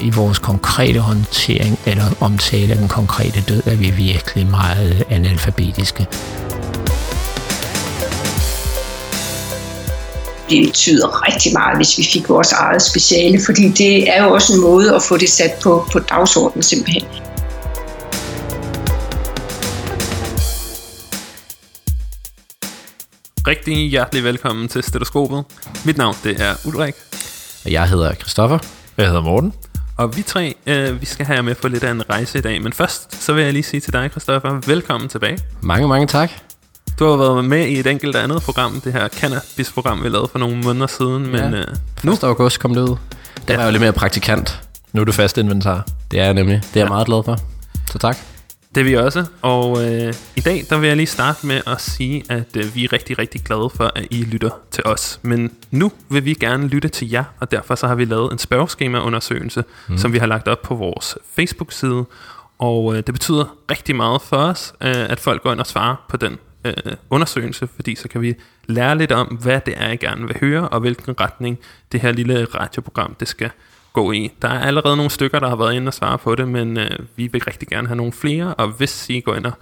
I vores konkrete håndtering eller omtale af den konkrete død er vi virkelig meget analfabetiske. det betyder rigtig meget, hvis vi fik vores eget speciale, fordi det er jo også en måde at få det sat på, på dagsordenen simpelthen. Rigtig hjertelig velkommen til Stetoskopet. Mit navn det er Ulrik. Og jeg hedder Christoffer. Jeg hedder Morten. Og vi tre, øh, vi skal have jer med på lidt af en rejse i dag. Men først, så vil jeg lige sige til dig, Christoffer, velkommen tilbage. Mange, mange tak. Du har været med i et enkelt andet program, det her cannabis-program, vi lavede for nogle måneder siden. Men Ja. øh, nu, 1. august kom det ud. Der var jeg jo lidt mere praktikant. Nu er du fast inventar. Det er jeg nemlig. Det er jeg meget glad for. Så tak. Det er vi også. Og øh, i dag, der vil jeg lige starte med at sige, at øh, vi er rigtig, rigtig glade for, at I lytter til os. Men nu vil vi gerne lytte til jer, og derfor så har vi lavet en spørgeskema-undersøgelse, mm. som vi har lagt op på vores Facebook-side. Og øh, det betyder rigtig meget for os, øh, at folk går ind og svarer på den øh, undersøgelse, fordi så kan vi lære lidt om, hvad det er, I gerne vil høre, og hvilken retning det her lille radioprogram, det skal gå i. Der er allerede nogle stykker, der har været inde og svare på det, men øh, vi vil rigtig gerne have nogle flere, og hvis I går ind og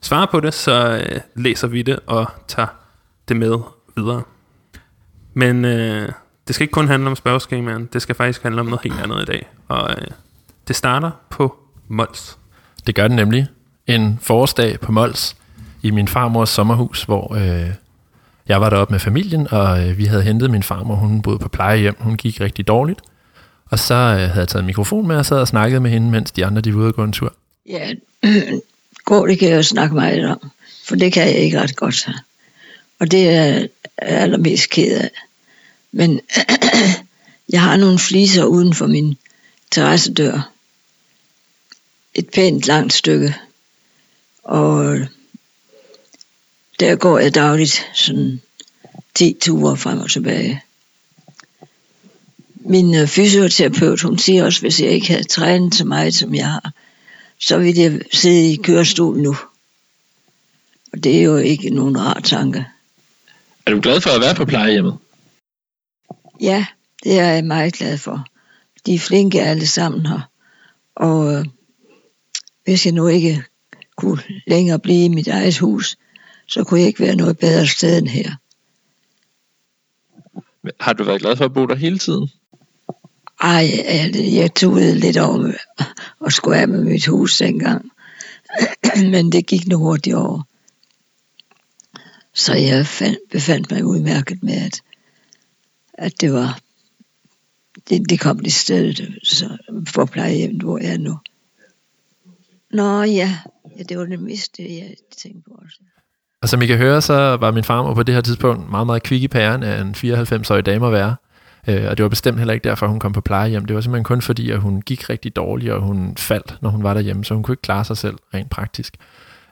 svarer på det, så øh, læser vi det og tager det med videre. Men øh, det skal ikke kun handle om spørgeskemaen, det skal faktisk handle om noget helt andet i dag. Og øh, det starter på Mols. Det gør det nemlig. En forårsdag på Mols i min farmors sommerhus, hvor øh, jeg var deroppe med familien, og øh, vi havde hentet min farmor. Hun boede på plejehjem. Hun gik rigtig dårligt. Og så øh, havde jeg taget en mikrofon med og sad og snakket med hende, mens de andre de var ude og gå en tur. Ja, gå, det kan jeg jo snakke meget om, for det kan jeg ikke ret godt. Og det er jeg allermest ked af. Men jeg har nogle fliser uden for min terrassedør. Et pænt langt stykke. Og der går jeg dagligt sådan 10 ture frem og tilbage. Min øh, fysioterapeut, hun siger også, hvis jeg ikke havde trænet så meget, som jeg har, så ville jeg sidde i kørestol nu. Og det er jo ikke nogen rar tanke. Er du glad for at være på plejehjemmet? Ja, det er jeg meget glad for. De er flinke alle sammen her. Og øh, hvis jeg nu ikke kunne længere blive i mit eget hus, så kunne jeg ikke være noget bedre sted end her. Har du været glad for at bo der hele tiden? Ej, øh, jeg, jeg tog lidt over og skulle af med mit hus dengang. Men det gik nu hurtigt over. Så jeg fandt, befandt mig udmærket med, at, at det var det, det kom det stedet så, for plejehjemmet, hvor jeg er nu. Nå ja, ja det var det meste, jeg tænkte på også. Og som I kan høre, så var min farmor på det her tidspunkt meget, meget kvik i pæren af en 94-årig dame at være. Øh, og det var bestemt heller ikke derfor, hun kom på plejehjem. Det var simpelthen kun fordi, at hun gik rigtig dårligt, og hun faldt, når hun var derhjemme, så hun kunne ikke klare sig selv rent praktisk.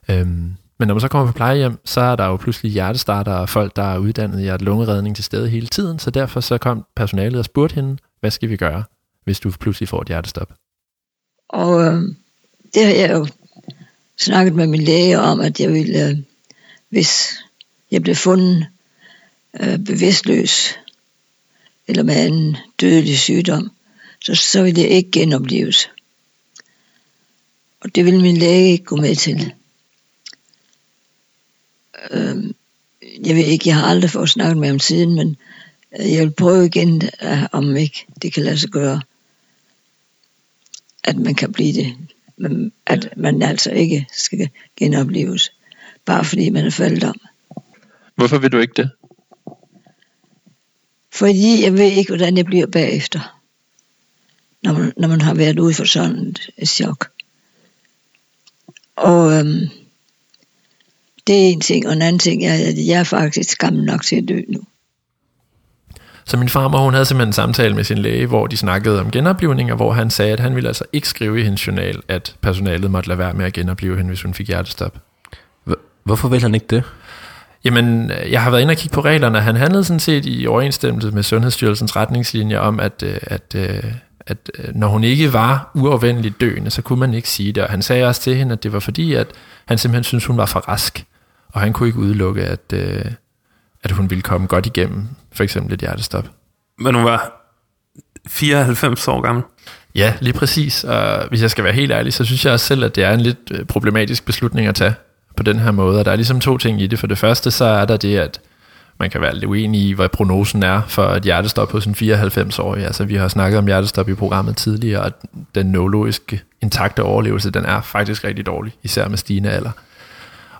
Øhm, men når man så kommer på plejehjem, så er der jo pludselig hjertestarter og folk, der er uddannet i at lungeredning til stede hele tiden, så derfor så kom personalet og spurgte hende, hvad skal vi gøre, hvis du pludselig får et hjertestop? Og øh, det har jeg jo snakket med min læge om, at jeg ville, øh, hvis jeg blev fundet øh, bevidstløs, eller med en dødelig sygdom, så, så ville jeg ikke genopleves. Og det ville min læge ikke gå med til. Øhm, jeg ved ikke, jeg har aldrig fået snakket med ham siden, men øh, jeg vil prøve igen, øh, om ikke det kan lade sig gøre, at man kan blive det. Men at man altså ikke skal genopleves, bare fordi man er faldet om. Hvorfor vil du ikke det? Fordi jeg ved ikke, hvordan jeg bliver bagefter, når man, når man har været ude for sådan et chok. Og øhm, det er en ting, og en anden ting er, at jeg er faktisk gammel nok til at dø nu. Så min farmor, hun havde simpelthen en samtale med sin læge, hvor de snakkede om genoplivning, og hvor han sagde, at han ville altså ikke skrive i hendes journal, at personalet måtte lade være med at genopleve hende, hvis hun fik hjertestop. Hvorfor vil han ikke det? Jamen, jeg har været inde og kigge på reglerne, han handlede sådan set i overensstemmelse med Sundhedsstyrelsens retningslinjer om, at, øh, at, at, at når hun ikke var uafvendeligt døende, så kunne man ikke sige det. Og han sagde også til hende, at det var fordi, at han simpelthen syntes, hun var for rask, og han kunne ikke udelukke, at, øh, at hun ville komme godt igennem for eksempel et hjertestop. Men hun var 94 år gammel. Ja, lige præcis. Og hvis jeg skal være helt ærlig, så synes jeg også selv, at det er en lidt øh, problematisk beslutning at tage på den her måde. Og der er ligesom to ting i det. For det første, så er der det, at man kan være lidt uenig i, hvad prognosen er for et hjertestop hos en 94-årig. Altså, vi har snakket om hjertestop i programmet tidligere, og den neurologiske intakte overlevelse, den er faktisk rigtig dårlig, især med stigende alder.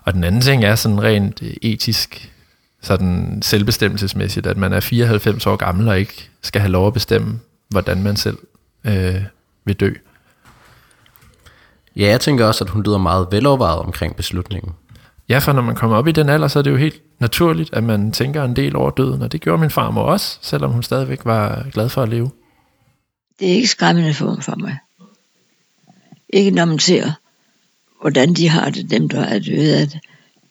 Og den anden ting er sådan rent øh, etisk, sådan selvbestemmelsesmæssigt, at man er 94 år gammel og ikke skal have lov at bestemme, hvordan man selv øh, vil dø. Ja, jeg tænker også, at hun lyder meget velovervejet omkring beslutningen. Ja, for når man kommer op i den alder, så er det jo helt naturligt, at man tænker en del over døden, og det gjorde min farmor også, selvom hun stadigvæk var glad for at leve. Det er ikke skræmmende for, for mig. Ikke når man ser, hvordan de har det, dem der er døde af det,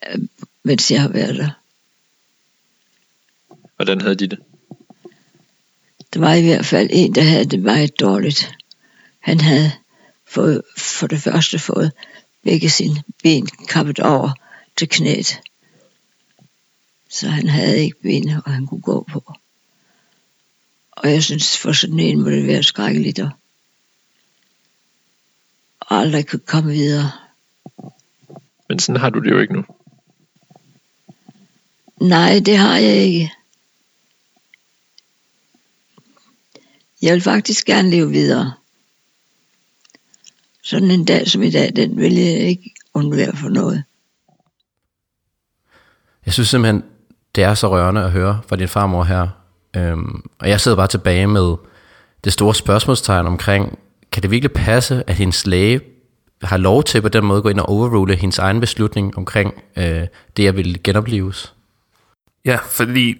øh, mens jeg har været der. Hvordan havde de det? Der var i hvert fald en, der havde det meget dårligt. Han havde fået, for det første fået begge sine ben kappet over til knæet. Så han havde ikke ben, og han kunne gå på. Og jeg synes, for sådan en må det være skrækkeligt at aldrig kunne komme videre. Men sådan har du det jo ikke nu. Nej, det har jeg ikke. Jeg vil faktisk gerne leve videre. Sådan en dag som i dag, den vil jeg ikke undvære for noget. Jeg synes simpelthen, det er så rørende at høre fra din farmor her. Øhm, og jeg sidder bare tilbage med det store spørgsmålstegn omkring, kan det virkelig passe, at hendes læge har lov til på den måde at gå ind og overrule hendes egen beslutning omkring øh, det, at ville genopleves? Ja, fordi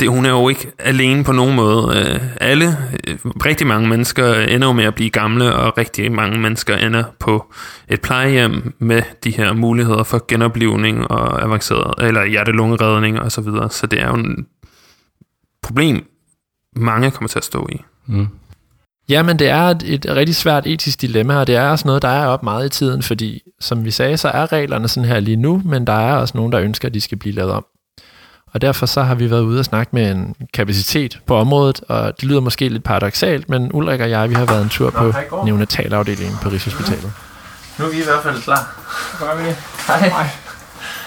det, hun er jo ikke alene på nogen måde. Øh, alle, øh, rigtig mange mennesker ender jo med at blive gamle, og rigtig mange mennesker ender på et plejehjem med de her muligheder for genoplivning og avanceret, eller hjertelungeredning og så videre. Så det er jo en problem, mange kommer til at stå i. Mm. Ja, men det er et, et rigtig svært etisk dilemma, og det er også noget, der er op meget i tiden, fordi som vi sagde, så er reglerne sådan her lige nu, men der er også nogen, der ønsker, at de skal blive lavet om. Og derfor så har vi været ude og snakke med en kapacitet på området, og det lyder måske lidt paradoxalt, men Ulrik og jeg, vi har været en tur på neonatalafdelingen på Rigshospitalet. Nu er vi i hvert fald klar.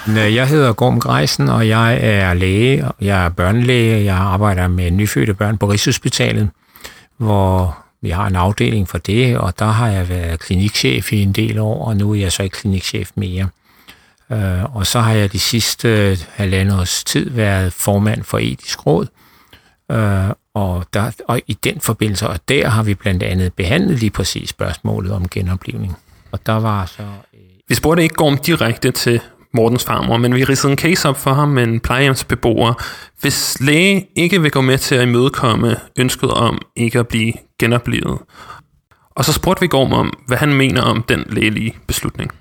Hej. Jeg hedder Gorm Greisen, og jeg er læge. Jeg er børnelæge. Jeg arbejder med nyfødte børn på Rigshospitalet, hvor vi har en afdeling for det, og der har jeg været klinikchef i en del år, og nu er jeg så ikke klinikchef mere. Øh, og så har jeg de sidste øh, halvandet års tid været formand for etisk råd, øh, og, der, og i den forbindelse, og der har vi blandt andet behandlet lige præcis spørgsmålet om genoplivning. Og der var så... Øh, Vi spurgte ikke Gorm direkte til Mortens farmor, men vi ridsede en case op for ham med en plejehjemsbeboer. Hvis læge ikke vil gå med til at imødekomme ønsket om ikke at blive genoplevet. Og så spurgte vi Gorm om, hvad han mener om den lægelige beslutning.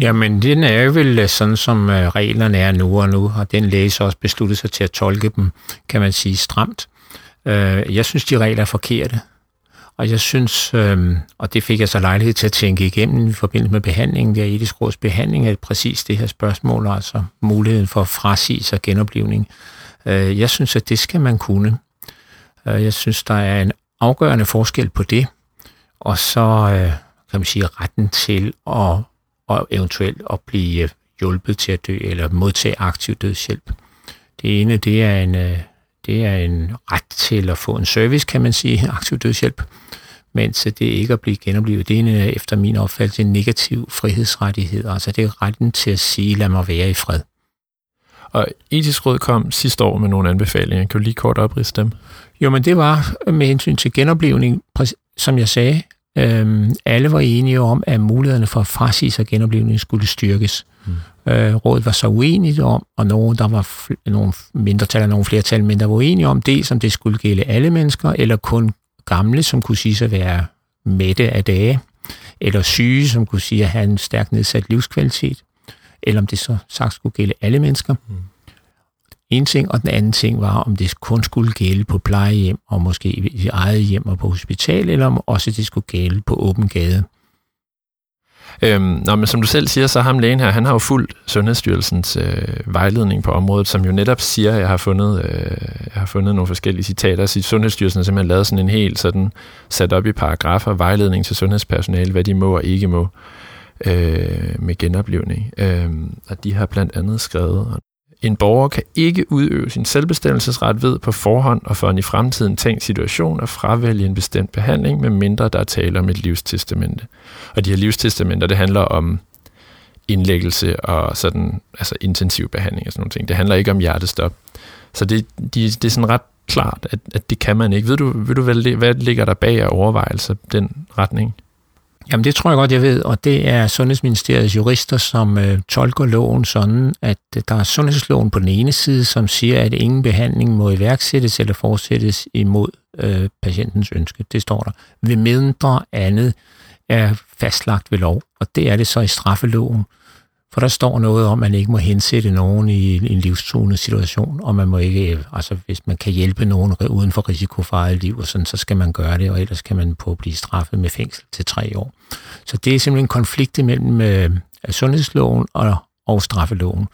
Jamen, den er jo vel øh, sådan, som øh, reglerne er nu, og nu og den læge også besluttet sig til at tolke dem, kan man sige, stramt. Øh, jeg synes, de regler er forkerte. Og jeg synes, øh, og det fik jeg så lejlighed til at tænke igennem i forbindelse med behandlingen, der etisk råds behandling af præcis det her spørgsmål, altså muligheden for frasigelse og sig genoplivning. Øh, Jeg synes, at det skal man kunne. Øh, Jeg synes, der er en afgørende forskel på det, og så øh, kan man sige retten til at og eventuelt at blive øh, hjulpet til at dø eller modtage aktiv dødshjælp. Det ene, det er en, øh, det er en ret til at få en service, kan man sige, aktiv dødshjælp, mens det ikke at blive genoplevet, det er en, øh, efter min opfattelse en negativ frihedsrettighed. Altså det er retten til at sige, lad mig være i fred. Og etisk råd kom sidste år med nogle anbefalinger. Kan du lige kort oprise dem? Jo, men det var med hensyn til genoplevning, som jeg sagde, Øhm, alle var enige om, at mulighederne for at frasige sig genoplevning skulle styrkes. Mm. Øh, rådet var så uenigt om, og nogen, der var fl- nogle mindretal og nogle flertal, men der var uenige om det, som det skulle gælde alle mennesker, eller kun gamle, som kunne sige at være mætte af dage, eller syge, som kunne sige at have en stærkt nedsat livskvalitet, eller om det så sagt skulle gælde alle mennesker. Mm. En ting, og den anden ting var, om det kun skulle gælde på plejehjem, og måske i eget hjem og på hospital, eller om også det skulle gælde på åben gade. Øhm, nå, men som du selv siger, så ham lægen her, han har jo fuldt Sundhedsstyrelsens øh, vejledning på området, som jo netop siger, at jeg har fundet, øh, jeg har fundet nogle forskellige citater. Så Sundhedsstyrelsen har simpelthen lavet sådan en helt sådan, sat op i paragrafer, vejledning til sundhedspersonale, hvad de må og ikke må øh, med genoplevning. Øh, og de har blandt andet skrevet, en borger kan ikke udøve sin selvbestemmelsesret ved på forhånd og for en i fremtiden tænkt situation at fravælge en bestemt behandling, med mindre der er tale om et livstestamente. Og de her livstestamenter, det handler om indlæggelse og sådan, altså intensiv behandling og sådan nogle ting. Det handler ikke om hjertestop. Så det, de, det er sådan ret klart, at, at det kan man ikke. Ved du, ved du hvad, hvad ligger der bag af overvejelser den retning? Jamen det tror jeg godt, jeg ved, og det er Sundhedsministeriets jurister, som øh, tolker loven sådan, at øh, der er sundhedsloven på den ene side, som siger, at ingen behandling må iværksættes eller fortsættes imod øh, patientens ønske. Det står der. Ved mindre andet er fastlagt ved lov, og det er det så i straffeloven. For der står noget om, at man ikke må hensætte nogen i en livstruende situation, og man må ikke, øh, altså hvis man kan hjælpe nogen uden for risiko for eget liv, og sådan, så skal man gøre det, og ellers kan man på blive straffet med fængsel til tre år. Så det er simpelthen en konflikt mellem øh, sundhedsloven og, og straffeloven.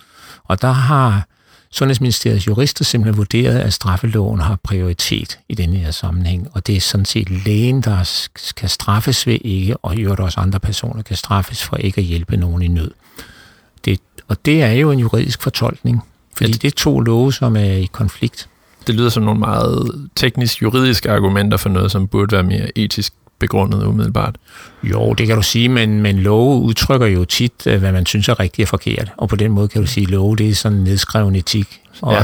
Og der har Sundhedsministeriets jurister simpelthen vurderet, at straffeloven har prioritet i denne her sammenhæng, og det er sådan set lægen, der skal straffes ved ikke, og i øvrigt også andre personer kan straffes for ikke at hjælpe nogen i nød. Og det er jo en juridisk fortolkning, fordi det er to love, som er i konflikt. Det lyder som nogle meget teknisk-juridiske argumenter for noget, som burde være mere etisk begrundet umiddelbart. Jo, det kan du sige, men, men love udtrykker jo tit, øh, hvad man synes er rigtigt og forkert. Og på den måde kan du sige, at love det er sådan en nedskreven etik. Og, ja.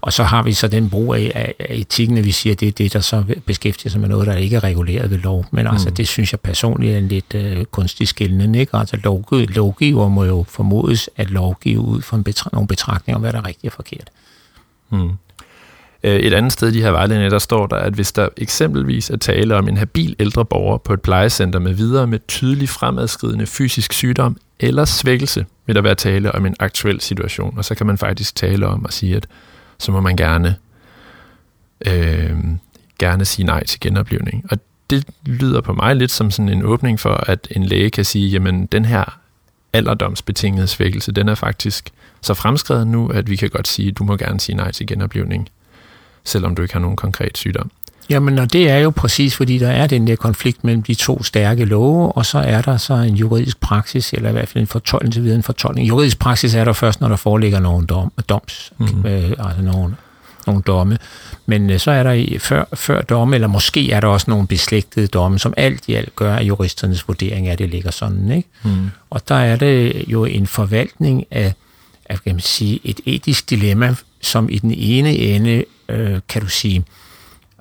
og så har vi så den brug af, af, af etikken, at vi siger, at det er det, der så beskæftiger sig med noget, der ikke er reguleret ved lov. Men altså, mm. det synes jeg personligt er en lidt uh, kunstig skældende. Ikke? Altså, lovgiver, lovgiver må jo formodes at lovgive ud fra en betra- nogle betragtninger om, hvad der er rigtigt og forkert. Mm. Øh, et andet sted i de her vejledninger, der står der, at hvis der eksempelvis er tale om en habil ældre borger på et plejecenter med videre med tydelig fremadskridende fysisk sygdom eller svækkelse, vil der være tale om en aktuel situation. Og så kan man faktisk tale om at sige, at så må man gerne, øh, gerne sige nej til genoplevning. Og det lyder på mig lidt som sådan en åbning for, at en læge kan sige, jamen den her alderdomsbetingede svækkelse, den er faktisk så fremskrevet nu, at vi kan godt sige, at du må gerne sige nej til genoplevning selvom du ikke har nogen konkret sygdom. Jamen, og det er jo præcis, fordi der er den der konflikt mellem de to stærke love, og så er der så en juridisk praksis, eller i hvert fald en fortolkning til videre en fortolkning. Juridisk praksis er der først, når der foreligger nogle dom, doms, mm-hmm. øh, altså nogle, nogle domme. Men øh, så er der i, før, før domme, eller måske er der også nogle beslægtede domme, som alt i alt gør, at juristernes vurdering af det ligger sådan. Ikke? Mm. Og der er det jo en forvaltning af, af kan man sige, et etisk dilemma, som i den ene ende øh, kan du sige,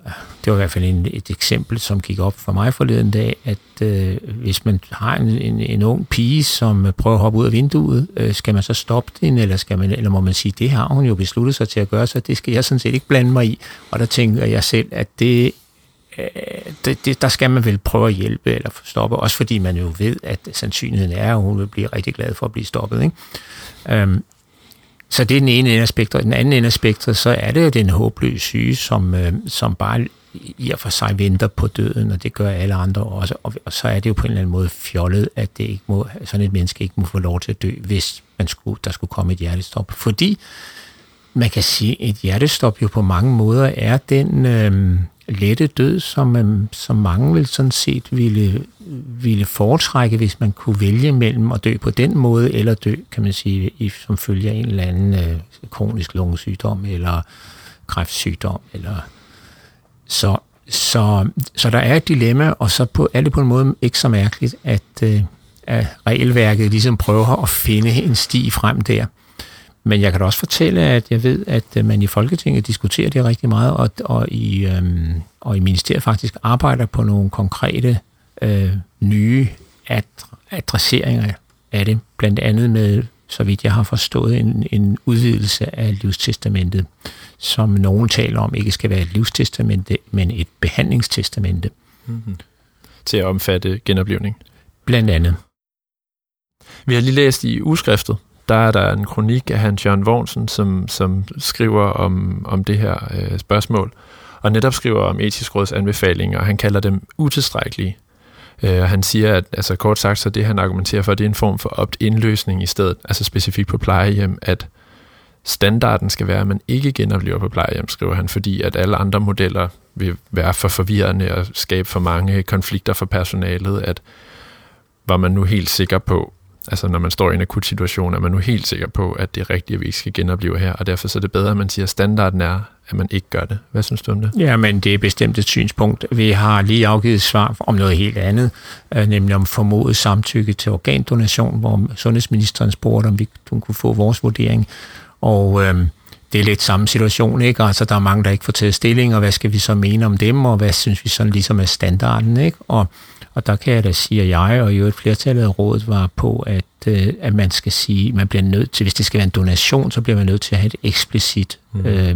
øh, det var i hvert fald en, et eksempel, som gik op for mig forleden dag, at øh, hvis man har en, en, en ung pige, som prøver at hoppe ud af vinduet, øh, skal man så stoppe den, eller, skal man, eller må man sige, det har hun jo besluttet sig til at gøre, så det skal jeg sådan set ikke blande mig i. Og der tænker jeg selv, at det, øh, det, det, der skal man vel prøve at hjælpe eller stoppe, også fordi man jo ved, at sandsynligheden er, at hun vil blive rigtig glad for at blive stoppet. Ikke? Øhm, så det er den ene ende af spektret. Den anden ende af spektret, så er det jo den håbløse syge, som, øh, som bare i og for sig venter på døden, og det gør alle andre også. Og, og så er det jo på en eller anden måde fjollet, at det ikke må, sådan et menneske ikke må få lov til at dø, hvis man skulle, der skulle komme et hjertestop. Fordi man kan sige, at et hjertestop jo på mange måder er den øh, lette død, som, som mange vil sådan set ville, ville foretrække, hvis man kunne vælge mellem at dø på den måde, eller dø, kan man sige, i, som følger en eller anden øh, kronisk lungesygdom, eller kræftsygdom, eller så, så, så der er et dilemma, og så på, er det på en måde ikke så mærkeligt, at, øh, at regelværket ligesom prøver at finde en sti frem der. Men jeg kan da også fortælle, at jeg ved, at øh, man i Folketinget diskuterer det rigtig meget, og, og, i, øhm, og i ministeriet faktisk arbejder på nogle konkrete øh, nye adresseringer af det, blandt andet med, så vidt jeg har forstået, en, en udvidelse af livstestamentet, som nogen taler om ikke skal være et livstestamente, men et behandlingstestamente. Mm-hmm. Til at omfatte genoplevning. Blandt andet. Vi har lige læst i udskriftet, der er der en kronik af Hans Jørgen Vognsen, som, som skriver om, om det her øh, spørgsmål, og netop skriver om etisk råds anbefalinger, og han kalder dem utilstrækkelige. Øh, og han siger, at altså kort sagt, så det han argumenterer for, det er en form for opt-in-løsning i stedet, altså specifikt på plejehjem, at standarden skal være, at man ikke genoplever på plejehjem, skriver han, fordi at alle andre modeller vil være for forvirrende og skabe for mange konflikter for personalet, at var man nu helt sikker på, altså når man står i en akut situation, er man nu helt sikker på, at det er rigtigt, at vi ikke skal genopleve her, og derfor så er det bedre, at man siger, at standarden er, at man ikke gør det. Hvad synes du om det? Ja, men det er bestemt et synspunkt. Vi har lige afgivet svar om noget helt andet, øh, nemlig om formodet samtykke til organdonation, hvor sundhedsministeren spurgte, om vi kunne få vores vurdering. Og øhm, det er lidt samme situation, ikke? Altså, der er mange, der ikke får taget stilling, og hvad skal vi så mene om dem, og hvad synes vi sådan ligesom er standarden, ikke? Og, og der kan jeg da sige, at jeg og jo et flertal af rådet var på, at, øh, at man skal sige, man bliver nødt til, hvis det skal være en donation, så bliver man nødt til at have et eksplicit mm. øh,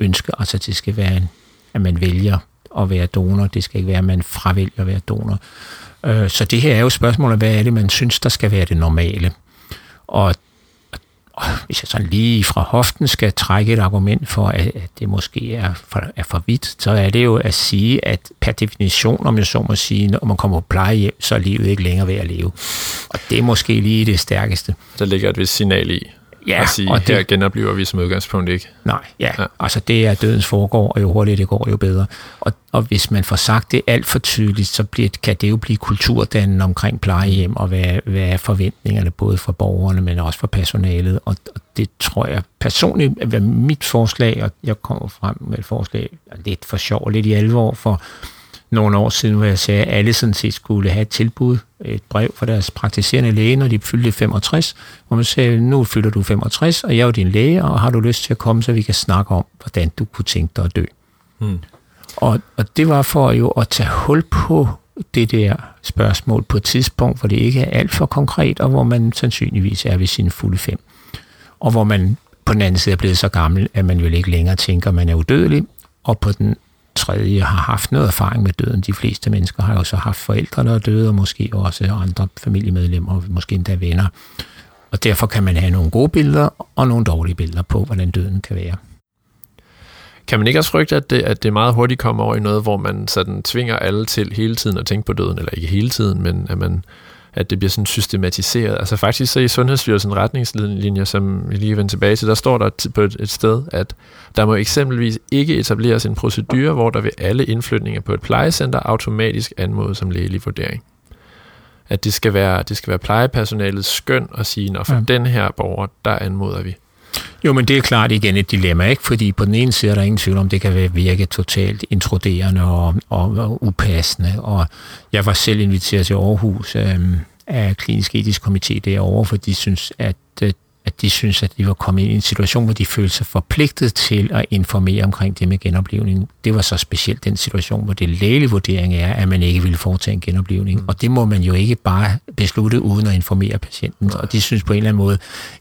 ønske, altså det skal være, en, at man vælger at være donor, det skal ikke være, at man fravælger at være donor. Øh, så det her er jo spørgsmålet, hvad er det, man synes, der skal være det normale? Og hvis jeg sådan lige fra hoften skal trække et argument for, at det måske er for, er for vidt, så er det jo at sige, at per definition, om jeg så må sige, når man kommer på plejehjem, så er livet ikke længere ved at leve. Og det er måske lige det stærkeste. Der ligger et vist signal i, Ja, at sige, og her det, genoplever vi som udgangspunkt ikke. nej, ja, Ja. altså det er dødens foregår, og jo hurtigere det går, jo bedre. Og, og hvis man får sagt det alt for tydeligt, så bliver, kan det jo blive kulturdannende omkring plejehjem, og hvad, hvad er forventningerne både for borgerne, men også for personalet. Og, og det tror jeg personligt at være mit forslag, og jeg kommer frem med et forslag lidt for sjov og lidt i alvor for nogle år siden, hvor jeg sagde, at alle sådan set skulle have et tilbud, et brev fra deres praktiserende læge, når de fyldte 65, hvor man sagde, nu fylder du 65, og jeg er jo din læge, og har du lyst til at komme, så vi kan snakke om, hvordan du kunne tænke dig at dø. Hmm. Og, og det var for jo at tage hul på det der spørgsmål på et tidspunkt, hvor det ikke er alt for konkret, og hvor man sandsynligvis er ved sine fulde fem. Og hvor man på den anden side er blevet så gammel, at man jo ikke længere tænker, at man er udødelig, og på den tredje har haft noget erfaring med døden. De fleste mennesker har jo så haft forældre, der er døde, og måske også andre familiemedlemmer, og måske endda venner. Og derfor kan man have nogle gode billeder og nogle dårlige billeder på, hvordan døden kan være. Kan man ikke også frygte, at det, at det meget hurtigt kommer over i noget, hvor man sådan tvinger alle til hele tiden at tænke på døden, eller ikke hele tiden, men at, man, at det bliver sådan systematiseret. Altså faktisk så i Sundhedsstyrelsen retningslinjer, som vi lige vender tilbage til, der står der på et, et sted, at der må eksempelvis ikke etableres en procedure, hvor der ved alle indflytninger på et plejecenter automatisk anmodes som lægelig vurdering. At det skal være, det skal være plejepersonalets skøn at sige, når for. Ja. den her borger, der anmoder vi. Jo, men det er klart igen et dilemma, ikke? Fordi på den ene side er der ingen tvivl om, det kan virke totalt intruderende og, og, og upassende. Og jeg var selv inviteret til Aarhus øh, af Klinisk Etisk Komité derovre, for de synes, at, øh, at de synes, at de var kommet i en situation, hvor de følte sig forpligtet til at informere omkring det med genoplevning. Det var så specielt den situation, hvor det lægelige vurdering er, at man ikke ville foretage en genoplevning. Mm. Og det må man jo ikke bare beslutte uden at informere patienten. Og de synes på en eller anden måde,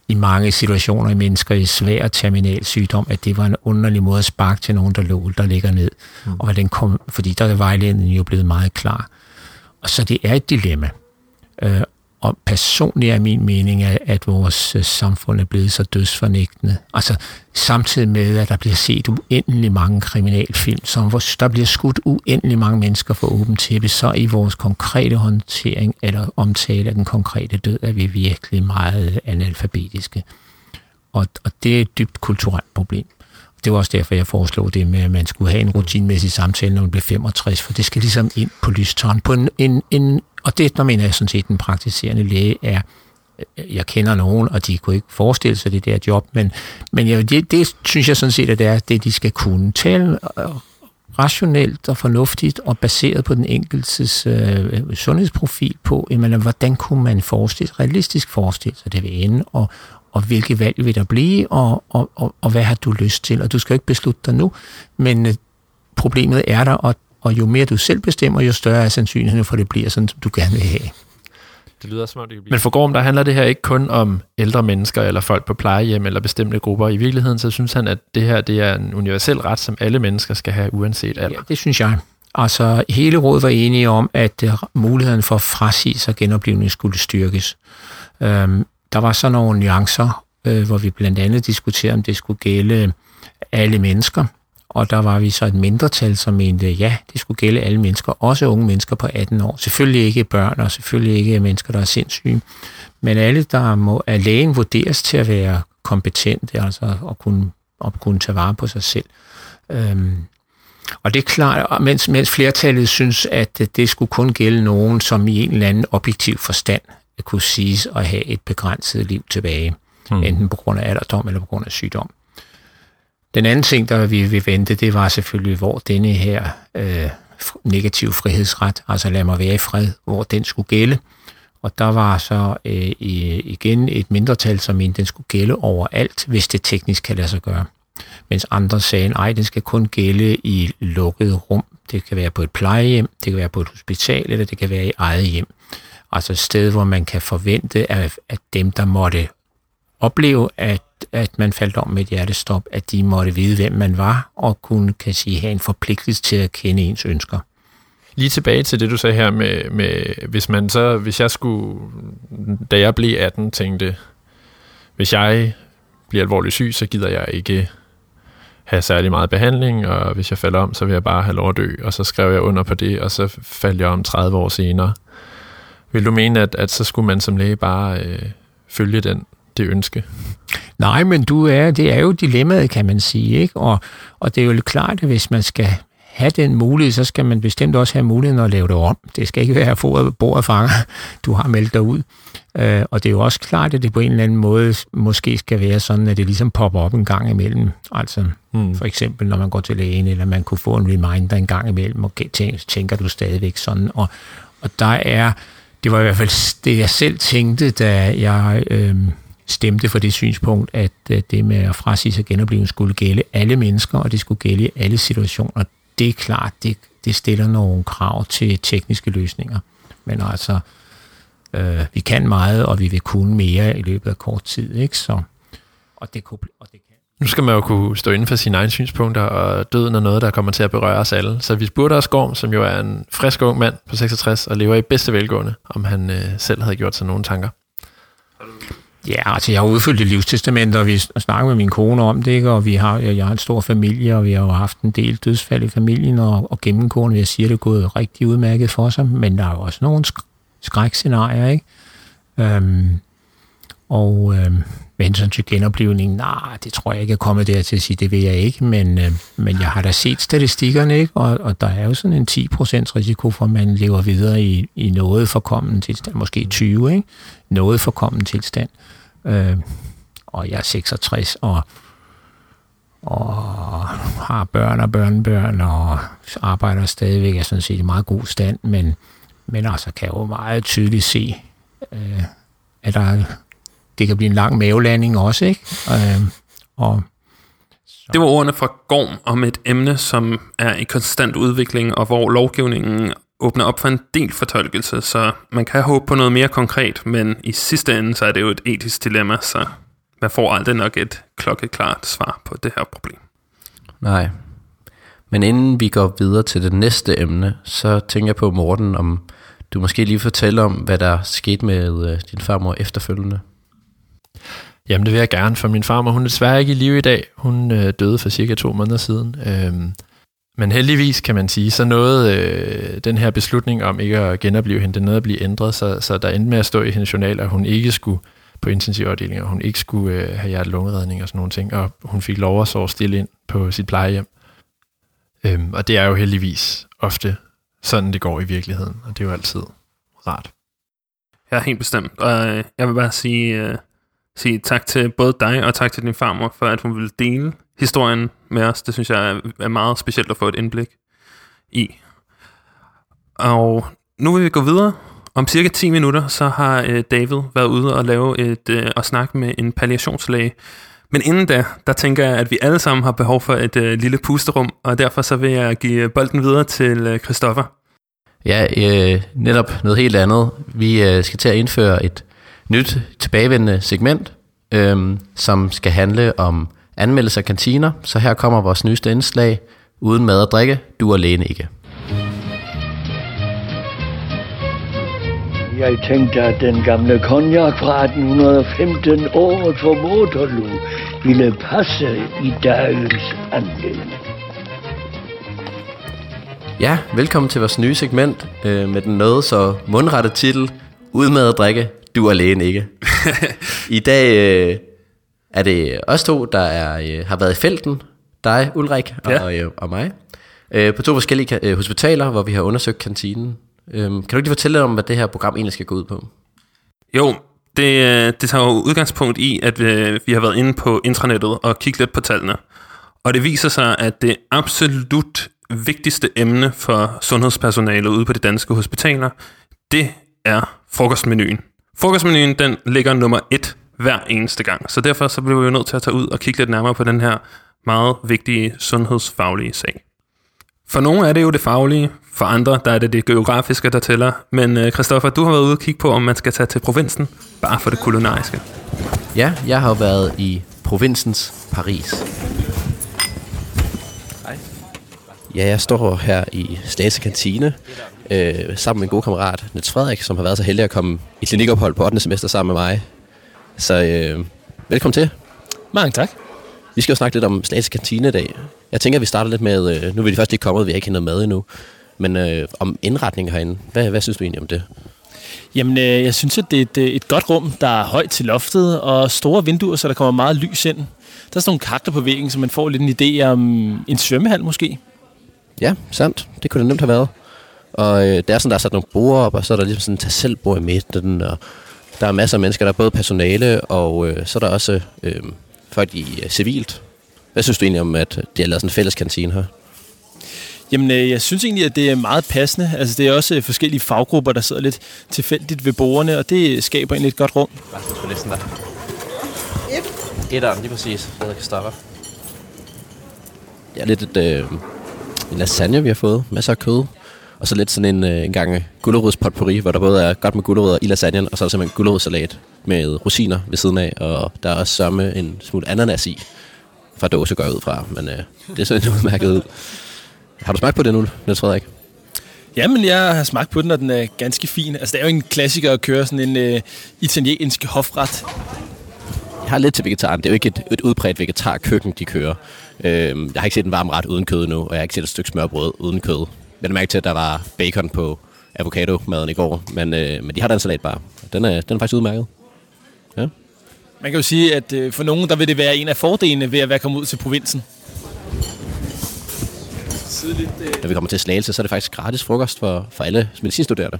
i mange situationer i mennesker i svær terminal sygdom, at det var en underlig måde at sparke til nogen, der lå, der ligger ned. Mm. Og den kom, fordi der er vejledningen jo blevet meget klar. Og så det er et dilemma. Øh, og personligt er min mening, at, vores øh, samfund er blevet så dødsfornægtende. Altså samtidig med, at der bliver set uendelig mange kriminalfilm, som hvor der bliver skudt uendelig mange mennesker for åben tæppe, så i vores konkrete håndtering eller omtale af den konkrete død, er vi virkelig meget øh, analfabetiske. Og, og det er et dybt kulturelt problem. Det var også derfor, jeg foreslog det med, at man skulle have en rutinmæssig samtale, når man bliver 65, for det skal ligesom ind på lystånd På en, en, en, og det, der mener jeg sådan set, den praktiserende læge er, øh, jeg kender nogen, og de kunne ikke forestille sig det der job, men, men jeg, det, det synes jeg sådan set, at det er det, de skal kunne tale øh, rationelt og fornuftigt og baseret på den enkeltes øh, sundhedsprofil på, jamen, hvordan kunne man forestille, realistisk forestille sig det ved ende, og, og hvilke valg vil der blive, og, og, og, og hvad har du lyst til? Og du skal jo ikke beslutte dig nu, men øh, problemet er der, og, og jo mere du selv bestemmer, jo større er sandsynligheden for, at det bliver sådan, som du gerne vil have. Det lyder som om, det kan blive. Men for Gorm, der handler det her ikke kun om ældre mennesker, eller folk på plejehjem, eller bestemte grupper. I virkeligheden, så synes han, at det her det er en universel ret, som alle mennesker skal have, uanset alder. Ja, det synes jeg. Altså, hele rådet var enige om, at uh, muligheden for at frasige sig genoplevning skulle styrkes. Um, der var så nogle nuancer, uh, hvor vi blandt andet diskuterede, om det skulle gælde alle mennesker, og der var vi så et mindretal, som mente, ja, det skulle gælde alle mennesker, også unge mennesker på 18 år. Selvfølgelig ikke børn, og selvfølgelig ikke mennesker, der er sindssyge, men alle, der må, af lægen vurderes til at være kompetente, altså at kunne, at kunne tage vare på sig selv. Øhm, og det er klart, mens, mens flertallet synes, at det skulle kun gælde nogen, som i en eller anden objektiv forstand kunne siges at have et begrænset liv tilbage, hmm. enten på grund af alderdom eller på grund af sygdom. Den anden ting, der vi vil vente, det var selvfølgelig, hvor denne her øh, negative frihedsret, altså lad mig være i fred, hvor den skulle gælde. Og der var så øh, igen et mindretal, som mente, den skulle gælde overalt, hvis det teknisk kan lade sig gøre. Mens andre sagde, nej, den skal kun gælde i lukket rum. Det kan være på et plejehjem, det kan være på et hospital, eller det kan være i eget hjem. Altså et sted, hvor man kan forvente, at, at dem, der måtte opleve, at, at man faldt om med et hjertestop, at de måtte vide, hvem man var, og kunne, kan sige, have en forpligtelse til at kende ens ønsker. Lige tilbage til det, du sagde her med, med hvis man så, hvis jeg skulle, da jeg blev 18, tænkte, hvis jeg bliver alvorligt syg, så gider jeg ikke have særlig meget behandling, og hvis jeg falder om, så vil jeg bare have lov at dø, og så skrev jeg under på det, og så faldt jeg om 30 år senere. Vil du mene, at, at så skulle man som læge bare øh, følge den, det ønske? Nej, men du er, det er jo dilemmaet, kan man sige, ikke? Og, og det er jo klart, at hvis man skal have den mulighed, så skal man bestemt også have muligheden at lave det om. Det skal ikke være for bordet fanger, du har meldt dig ud. Øh, og det er jo også klart, at det på en eller anden måde måske skal være sådan, at det ligesom popper op en gang imellem. Altså mm. for eksempel, når man går til lægen, eller man kunne få en reminder en gang imellem, og tænker du stadigvæk sådan. Og, og der er, det var i hvert fald det, jeg selv tænkte, da jeg øh, stemte for det synspunkt, at øh, det med at frasige sig genoplevning skulle gælde alle mennesker, og det skulle gælde i alle situationer. Det er klart, det, det stiller nogle krav til tekniske løsninger. Men altså, øh, vi kan meget, og vi vil kunne mere i løbet af kort tid. Ikke? Så, og, det kunne, og det kan. Nu skal man jo kunne stå inden for sine egne synspunkter, og døden er noget, der kommer til at berøre os alle. Så vi spurgte os Gorm, som jo er en frisk ung mand på 66 og lever i bedste velgående, om han øh, selv havde gjort sig nogle tanker. Ja, altså jeg har udfyldt et livstestament, og vi snakker med min kone om det, ikke? og vi har, jeg har en stor familie, og vi har jo haft en del dødsfald i familien, og, og gennemgående vil jeg sige, at det er gået rigtig udmærket for sig, men der er jo også nogle skrækscenarier, ikke? Øhm, og øhm, med hensyn til genoplevning, nej, det tror jeg ikke er kommet der til at sige, det vil jeg ikke, men, øh, men jeg har da set statistikkerne, ikke? Og, og der er jo sådan en 10% risiko for, at man lever videre i, i noget forkommen tilstand, måske 20, ikke? Noget forkommen tilstand. Øh, Øh, og jeg er 66, og, og har børn og børnebørn, og arbejder stadigvæk, jeg sådan set i meget god stand, men, men altså kan jo meget tydeligt se, øh, at der det kan blive en lang mavelanding også, ikke? Øh, og så. Det var ordene fra Gorm om et emne, som er i konstant udvikling, og hvor lovgivningen åbner op for en del fortolkelse, så man kan håbe på noget mere konkret, men i sidste ende, så er det jo et etisk dilemma, så man får aldrig nok et klokkeklart svar på det her problem. Nej. Men inden vi går videre til det næste emne, så tænker jeg på, Morten, om du måske lige fortæller om, hvad der skete med øh, din farmor efterfølgende. Jamen det vil jeg gerne, for min farmor, hun er desværre ikke i live i dag. Hun øh, døde for cirka to måneder siden. Øhm, men heldigvis kan man sige, så nåede øh, den her beslutning om ikke at genopleve hende, det nåede at blive ændret, så, så der endte med at stå i hendes journal, at hun ikke skulle på intensivafdelinger, hun ikke skulle øh, have hjerte-lungeredning og sådan nogle ting, og hun fik lov at sove stille ind på sit plejehjem. Øhm, og det er jo heldigvis ofte sådan, det går i virkeligheden, og det er jo altid rart. Ja, helt bestemt. Og øh, jeg vil bare sige, øh, sige tak til både dig og tak til din farmor, for at hun ville dele historien med os. Det synes jeg er meget specielt at få et indblik i. Og nu vil vi gå videre. Om cirka 10 minutter, så har øh, David været ude og lave et øh, og snakke med en palliationslæge. Men inden da, der tænker jeg, at vi alle sammen har behov for et øh, lille pusterum, og derfor så vil jeg give bolden videre til øh, Christoffer. Ja, øh, netop noget helt andet. Vi øh, skal til at indføre et nyt tilbagevendende segment, øhm, som skal handle om anmeldelse af kantiner. Så her kommer vores nyeste indslag. Uden mad og drikke, du er alene ikke. Jeg tænkte, at den gamle konjak fra 1815 året for Waterloo ville passe i dagens anledning. Ja, velkommen til vores nye segment øh, med den noget så mundrette titel Ud med at drikke, du er alene ikke. I dag øh, er det os to, der er, øh, har været i felten. Dig, Ulrik, Ja. og, øh, og mig. Øh, på to forskellige øh, hospitaler, hvor vi har undersøgt kantinen. Øh, kan du ikke lige fortælle om, hvad det her program egentlig skal gå ud på? Jo, det, øh, det tager jo udgangspunkt i, at øh, vi har været inde på intranettet og kigget lidt på tallene. Og det viser sig, at det absolut vigtigste emne for sundhedspersonalet ude på de danske hospitaler, det er frokostmenuen. Frokostmenuen, den ligger nummer et hver eneste gang. Så derfor så bliver vi jo nødt til at tage ud og kigge lidt nærmere på den her meget vigtige sundhedsfaglige sag. For nogle er det jo det faglige, for andre der er det det geografiske, der tæller. Men øh, Christoffer, du har været ude og kigge på, om man skal tage til provinsen, bare for det kulinariske. Ja, jeg har været i provinsens Paris. Ja, jeg står her i Slagelse Kantine øh, sammen med en god kammerat, Niels Frederik, som har været så heldig at komme i klinikophold på 8. semester sammen med mig. Så øh, velkommen til. Mange tak. Vi skal jo snakke lidt om Slagelse Kantine i dag. Jeg tænker, at vi starter lidt med, øh, nu er vi først lige kommet, vi har ikke hentet mad endnu, men øh, om indretningen herinde. Hvad, hvad synes du egentlig om det? Jamen, øh, jeg synes, at det er et, øh, et godt rum, der er højt til loftet, og store vinduer, så der kommer meget lys ind. Der er sådan nogle kakler på væggen, så man får lidt en idé om en svømmehal måske. Ja, sandt. Det kunne det nemt have været. Og øh, der er sådan, der er sat nogle borde op, og så er der ligesom sådan en tag selv i midten, og der er masser af mennesker, der er både personale, og øh, så er der også øh, folk i øh, civilt. Hvad synes du egentlig om, at de har lavet sådan en fælles kantine her? Jamen, øh, jeg synes egentlig, at det er meget passende. Altså, det er også øh, forskellige faggrupper, der sidder lidt tilfældigt ved bordene, og det skaber egentlig et godt rum. Hvad er på listen der? Et. Etteren, lige præcis. Hvad kan stoppe. Det er lidt et, øh, en lasagne, vi har fået. Masser af kød. Og så lidt sådan en, øh, en gang gulerodspotpourri, hvor der både er godt med gulerødder i lasagnen, og så er der simpelthen gulerodssalat med rosiner ved siden af, og der er også sørme en smule ananas i, fra dåse går ud fra, men øh, det er sådan udmærket ud. Har du smagt på det nu, Niels Frederik? Jamen, jeg har smagt på den, og den er ganske fin. Altså, det er jo en klassiker at køre sådan en øh, italiensk hofret. Jeg har lidt til vegetaren. Det er jo ikke et, et udbredt vegetarkøkken, de kører. Øhm, jeg har ikke set en varm ret uden kød nu, og jeg har ikke set et stykke smørbrød uden kød. Jeg har mærke til, at der var bacon på avocado-maden i går, men, øh, men de har den salat bare. Den er, den er faktisk udmærket. Ja. Man kan jo sige, at øh, for nogen, der vil det være en af fordelene ved at være kommet ud til provinsen. Når vi kommer til Slagelse, så er det faktisk gratis frokost for, for alle medicinstuderende.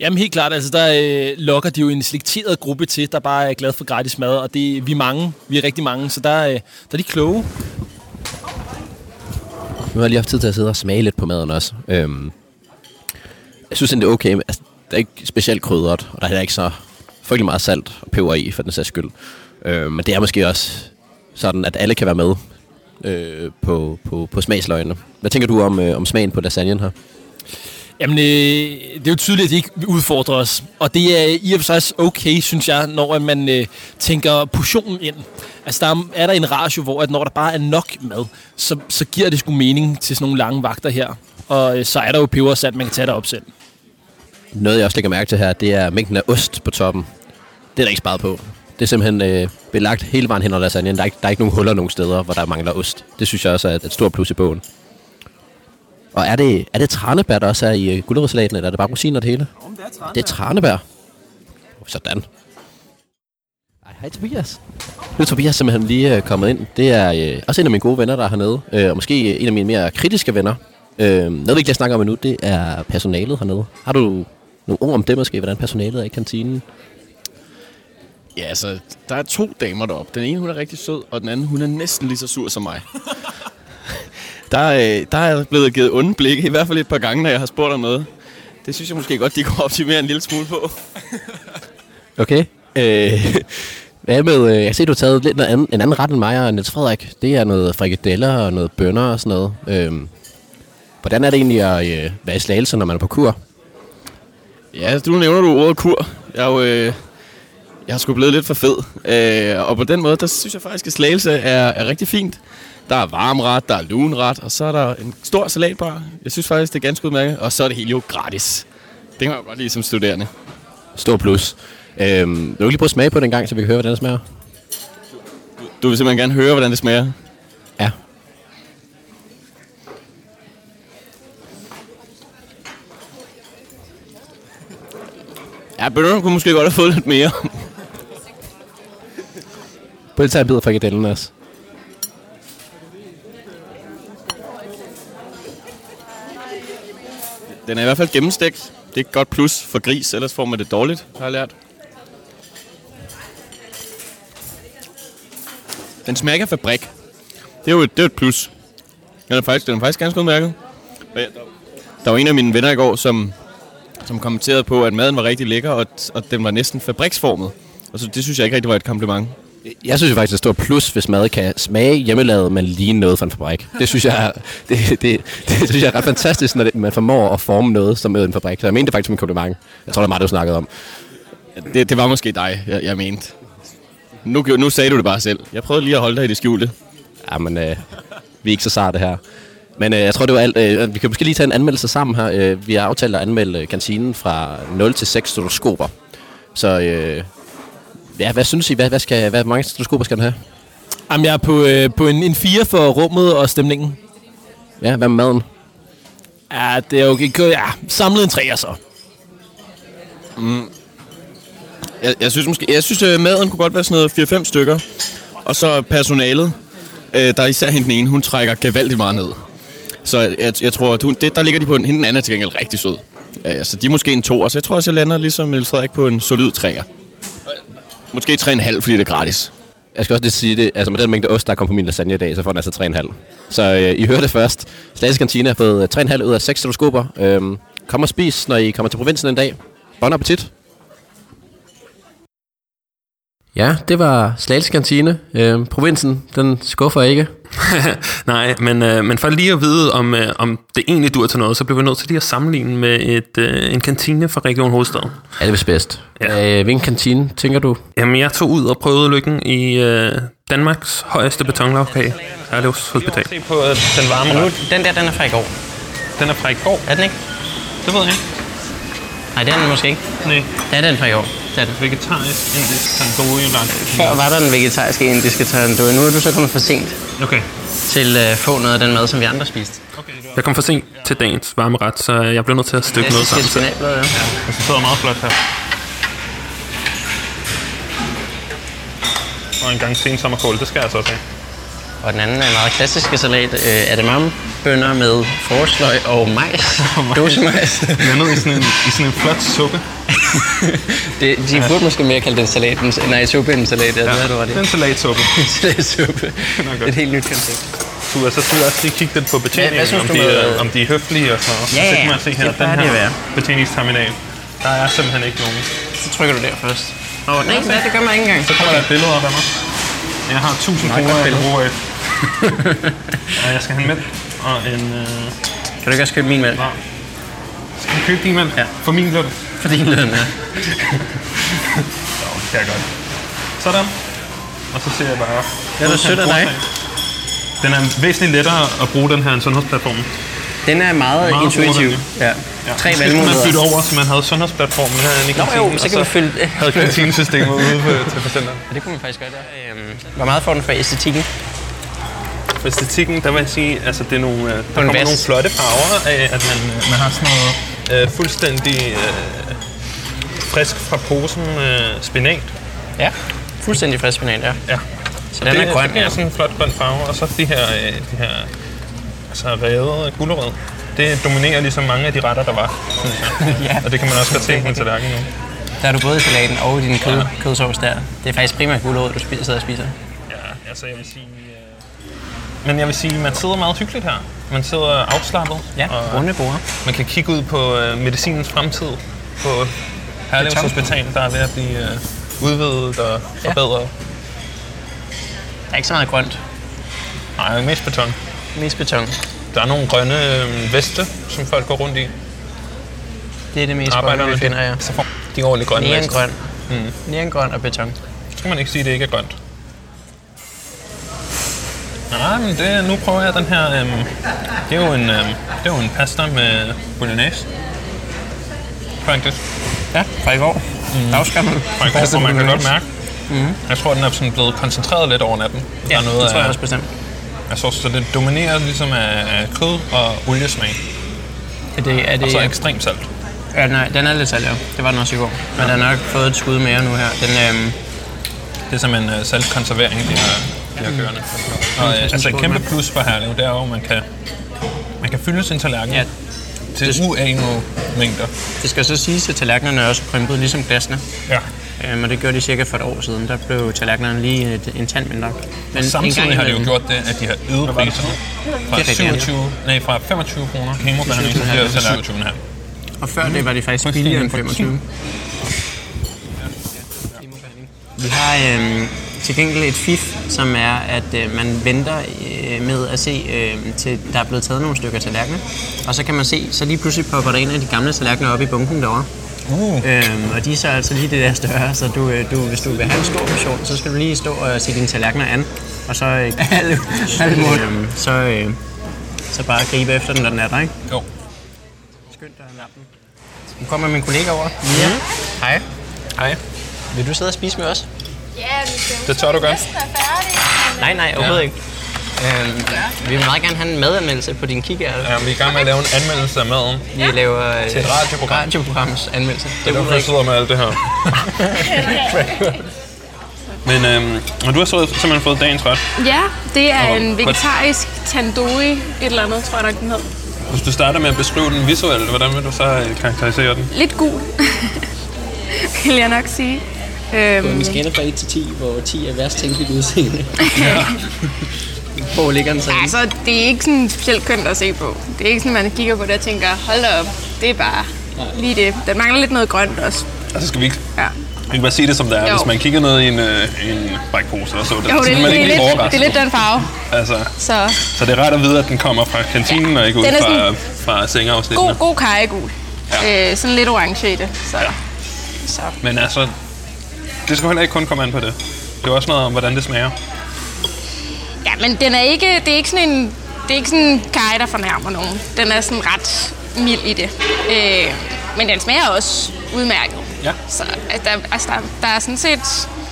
Jamen helt klart, altså der øh, lokker de jo en selekteret gruppe til, der bare er glad for gratis mad, og det, vi er mange, vi er rigtig mange, så der, øh, der er de kloge. Nu har jeg lige haft tid til at sidde og smage lidt på maden også. Øhm, jeg synes det er okay. men, Altså, det er ikke specielt krydret, og der er heller ikke så frygtelig meget salt og peber i, for den sags skyld. Øhm, men det er måske også sådan, at alle kan være med øh, på, på, på smagsløgene. Hvad tænker du om, øh, om smagen på lasagnen her? Jamen, øh, det er jo tydeligt, at de ikke udfordrer os. Og det er i og for sig også okay, synes jeg, når man øh, tænker portionen ind. Altså, der er, er der en ratio, hvor at når der bare er nok mad, så, så giver det sgu mening til sådan nogle lange vagter her. Og øh, så er der jo peber sat, man kan tage derop selv. Noget, jeg også lægger mærke til her, det er mængden af ost på toppen. Det er der ikke sparet på. Det er simpelthen øh, belagt hele vejen hen over lasagnen. Der er, ikke, der er ikke nogen huller nogen steder, hvor der mangler ost. Det synes jeg også er et, et stort plus i bogen. Og er det, er det tranebær, der også er i øh, gulerødsalaten, eller er det bare rosiner det hele? Om det er tranebær. Det er tranebær. Sådan. Ej, hej Tobias. Nu er Tobias simpelthen lige øh, kommet ind. Det er øh, også en af mine gode venner, der er hernede. Øh, og måske en af mine mere kritiske venner. Øh, noget vi ikke lige snakker om endnu, det er personalet hernede. Har du nogle ord om det måske, hvordan personalet er i kantinen? Ja, altså, der er to damer deroppe. Den ene, hun er rigtig sød, og den anden, hun er næsten lige så sur som mig. Der, øh, der er blevet givet onde blikke, i hvert fald et par gange, når jeg har spurgt om noget. Det synes jeg måske godt, de kunne optimere en lille smule på. Okay. Øh, hvad med, øh, jeg ser, du har taget lidt noget anden, en anden ret end mig og Niels Frederik. Det er noget frikadeller og noget bønner og sådan noget. Øh, hvordan er det egentlig at øh, være i slagelse, når man er på kur? Ja, nu nævner du ordet kur. Jeg er jo... Øh, jeg har sgu blevet lidt for fed. Øh, og på den måde, der synes jeg faktisk, at slagelse er, er rigtig fint. Der er varmret, der er lunret, og så er der en stor salatbar. Jeg synes faktisk, det er ganske udmærket. Og så er det hele jo gratis. Det kan man godt lide som studerende. Stor plus. Øhm, vil du lige prøve at smage på den gang, så vi kan høre, hvordan det smager? Du vil simpelthen gerne høre, hvordan det smager? Ja. Ja, bønderne kunne måske godt have fået lidt mere. Prøv lige at tage en bid af frikadellen også. Altså. Den er i hvert fald gennemstegt. Det er et godt plus for gris, ellers får man det dårligt, har jeg lært. Den smager af fabrik. Det er jo et, det er et plus. Den er faktisk, den er faktisk ganske udmærket. Der der var en af mine venner i går, som, som kommenterede på, at maden var rigtig lækker, og, og den var næsten fabriksformet. Og så det synes jeg ikke rigtig var et kompliment. Jeg synes jo faktisk, det er et stort plus, hvis mad kan smage hjemmelavet, men lige noget fra en fabrik. Det synes jeg er, det, det, det, synes jeg er ret fantastisk, når det, man formår at forme noget som med en fabrik. Så jeg mente det faktisk som en kompliment. Jeg tror, det er meget, du snakkede om. Det, det var måske dig, jeg, jeg mente. Nu, nu sagde du det bare selv. Jeg prøvede lige at holde dig i det skjulte. Ja, men øh, vi er ikke så sarte her. Men øh, jeg tror, det var alt. Øh, vi kan måske lige tage en anmeldelse sammen her. Øh, vi har aftalt at anmelde kantinen fra 0 til 6 stroskoper. Så øh, ja, hvad synes I? Hvad, hvad skal, hvad, mange stroskoper skal den have? Jamen, jeg er på, øh, på en, en 4 for rummet og stemningen. Ja, hvad med maden? Ja, det er jo ikke... Ja, samlet en 3 så. Jeg, jeg synes måske, jeg synes, at maden kunne godt være sådan noget 4-5 stykker. Og så personalet, øh, der er især hende den ene, hun trækker gevaldigt meget ned. Så jeg, jeg tror, at hun, det, der ligger de på en, hende den anden er til gengæld rigtig sød. Øh, så de er måske en to, så jeg tror også, jeg lander ligesom Niels Frederik på en solid træer. Måske 3,5, fordi det er gratis. Jeg skal også lige sige det, altså med den mængde ost, der kom på min lasagne i dag, så får den altså 3,5. Så øh, I hørte det først. Slagelse Kantine har fået 3,5 ud af 6 stroskoper. Øhm, kom og spis, når I kommer til provinsen en dag. Bon appetit. Ja, det var Slagelse Kantine. Øhm, provinsen, den skuffer ikke. Nej, men, øh, men for lige at vide, om, øh, om det egentlig dur til noget, så bliver vi nødt til lige at sammenligne med et, øh, en kantine fra Region Hovedstaden. Ja, det er bedst. Ja. Øh, hvilken kantine, tænker du? Jamen, jeg tog ud og prøvede lykken i øh, Danmarks højeste betonlavkage, Herlevs Hospital. Se på øh, den varme Nu, den der, den er fra i går. Den er fra i går. Er den ikke? Det ved jeg ikke. Nej, det er den måske ikke. Nej. Det er den fra i år. Det er den. Vegetarisk, indisk, tandoori, Før var der den vegetariske indiske tandoori. Nu er du så kommet for sent Okay. til at få noget af den mad, som vi andre spiste. Jeg kom for sent til dagens varme ret, så jeg blev nødt til at stykke noget sammen. Selv. spinatblad, ja. Ja, og så sidder meget flot her. Og en gang sensommerkål, det skal jeg altså også have. Og den anden er meget klassiske salat. Øh, edamamebønner med forsløg og majs. Dåsemajs. Landet i sådan en, i sådan en flot suppe. det, de Ja. burde måske mere kalde den salat. end- Nej, suppe end salat. Ja, det har du ret i. det er en salatsuppe. en salatsuppe. Det er Det er et helt nyt koncept. Du, altså, du også lige kigge lidt på betjeningen, synes om, de, med- er, om de er høflige og sådan noget. Ja, så ja, kan man se her, det den her betjeningsterminal, der er simpelthen ikke nogen. Så trykker du der først. Åh, oh, nej? Det gør man ikke engang. Så kommer der et billede op af mig. Jeg har 1000 Meget kroner, jeg kan bruge og jeg skal have en mælk og en... Øh... Kan du ikke også købe min mælk? Skal du købe din mælk? Ja. For min løn? For din løn, ja. Jo, det kan jeg godt. Sådan. Og så ser jeg bare... Det er da sødt af dig. Den er væsentligt lettere at bruge den her end sundhedsplatformen. Den er meget, Meget intuitiv. Ja. Ja. Tre skulle man valgmuligheder. bytte over, så man havde sundhedsplatformen her i Nå kantinen, jo, så kan vi fylde... havde kantinesystemet ude til patienterne. Ja, det kunne man faktisk ja. Øhm, hvor meget får den for æstetikken? For æstetikken, der vil jeg sige, altså det er nogle, øh, der kommer nogle flotte farver af, at man, øh, man har sådan noget øh, fuldstændig øh, frisk fra posen øh, spinat. Ja, fuldstændig frisk spinat, ja. Ja. Så den det, er grøn, det er sådan en flot grøn farve, og så de her, øh, de her altså revet gulerød. Det dominerer ligesom mange af de retter, der var. Ja. Og det kan man også godt se på en tallerken nu. Der er du både i salaten og i din kød, ja. kødsovs der. Det er faktisk primært gulerod, du spiser, sidder og spiser. Ja, altså jeg vil sige... Øh... Men jeg vil sige, man sidder meget hyggeligt her. Man sidder afslappet. Ja, og runde borde. Man kan kigge ud på øh, medicinens fremtid på Herlevs. Hospital, der er ved at blive øh, udvidet og forbedret. Der er ikke så meget grønt. Nej, mest beton. Mest beton. Der er nogle grønne øh, veste, som folk går rundt i. Det er det mest grønne, vi finder, ja. Så får de ordentligt grønne veste. Neongrøn. Mm. Neongrøn og beton. Så kan man ikke sige, at det ikke er grønt. Nej, men det, nu prøver jeg den her... Øhm, det, er jo en, øhm, det er jo en pasta med bolognese. Faktisk. Ja, fra i går. Mm. Dagsgammel. Fra i går, hvor man kan godt mærke. Mm. Jeg tror, den er sådan blevet koncentreret lidt over natten. Ja, det tror jeg også bestemt. Jeg så, så det dominerer ligesom af, af kød og oliesmag. Er det, er det, Og så ekstremt salt. Ja, nej, den er lidt salg, Det var den også i går. Men den har nok fået et skud mere nu her. Den, øhm, Det er simpelthen uh, saltkonservering, de har, de har kørende. Og, uh, altså et kæmpe plus for Herlev, det er jo, at man kan, man kan fylde sin tallerken ja. til uanede mængder. Det skal så siges, at tallerkenerne er også krympet, ligesom glasene. Ja. Øhm, og det gjorde de cirka for et år siden. Der blev tallerkenerne lige et, en tand mindre. Men samtidig har de jo gjort det, at de har øget priserne fra, Det er rigtigt, 27, nej, fra 25 kroner kemobehandling til Ja, til 27 her. Og før det var det faktisk billigere end 25. Vi har øhm, til gengæld et fif, som er, at øh, man venter øh, med at se, øh, til der er blevet taget nogle stykker tallerkener. Og så kan man se, så lige pludselig popper der en af de gamle tallerkener op i bunken derovre. Uh. Øhm, og de er så altså lige det der større, så du, øh, du, hvis du vil have en stor portion, så skal du lige stå og se dine tallerkener an. Og så, øh, øhm, så, øh, så bare gribe efter den, når den er der, ikke? Jo. Skønt at nappe den. Nu kommer min kollega over. Ja. Hej. Hej. Vil du sidde og spise med os? Ja, vi Det tør du godt. næsten være færdige. Nej, nej, overhovedet ikke. Øhm, vi vil meget gerne have en madanmeldelse på din kikærte. Ja, vi er i gang med at lave en anmeldelse af maden. Vi laver øh, Til et radioprogram. radioprograms anmeldelse. Det er derfor, jeg sidder med alt det her. Men øhm, og du har så simpelthen fået dagens ret. Ja, det er Og- en vegetarisk tandoori, et eller andet, tror jeg nok, den hed. Hvis du starter med at beskrive den visuelt, hvordan vil du så øh, karakterisere den? Lidt gul, vil jeg nok sige. Øhm, På en skala fra 1 til 10, hvor 10 er værst tænkeligt udseende. Hvor ligger den så? altså, det er ikke sådan specielt kønt at se på. Det er ikke sådan, man kigger på det og tænker, hold da op, det er bare lige det. Den mangler lidt noget grønt også. Altså skal vi ikke, Ja. vi kan bare sige det som det er. Jo. Hvis man kigger ned i en, øh, en brækpose og så det, Jo, det, så er, man det, ikke er lidt, overrasket. det er lidt den farve. Altså, Så så det er rart at vide, at den kommer fra kantinen og ikke ud er fra, sådan- fra sengeafsnittene. god, god kajegul. Ja. Øh, sådan lidt orange i det. Så. Ja. så. Men altså, det skal heller ikke kun komme an på det. Det er også noget om, hvordan det smager. Ja, men den er ikke, det er ikke sådan en, det er ikke sådan en kaj, der fornærmer nogen. Den er sådan ret mild i det. Øh, men den smager også udmærket. Ja. Så altså, der, altså, der, der er sådan set...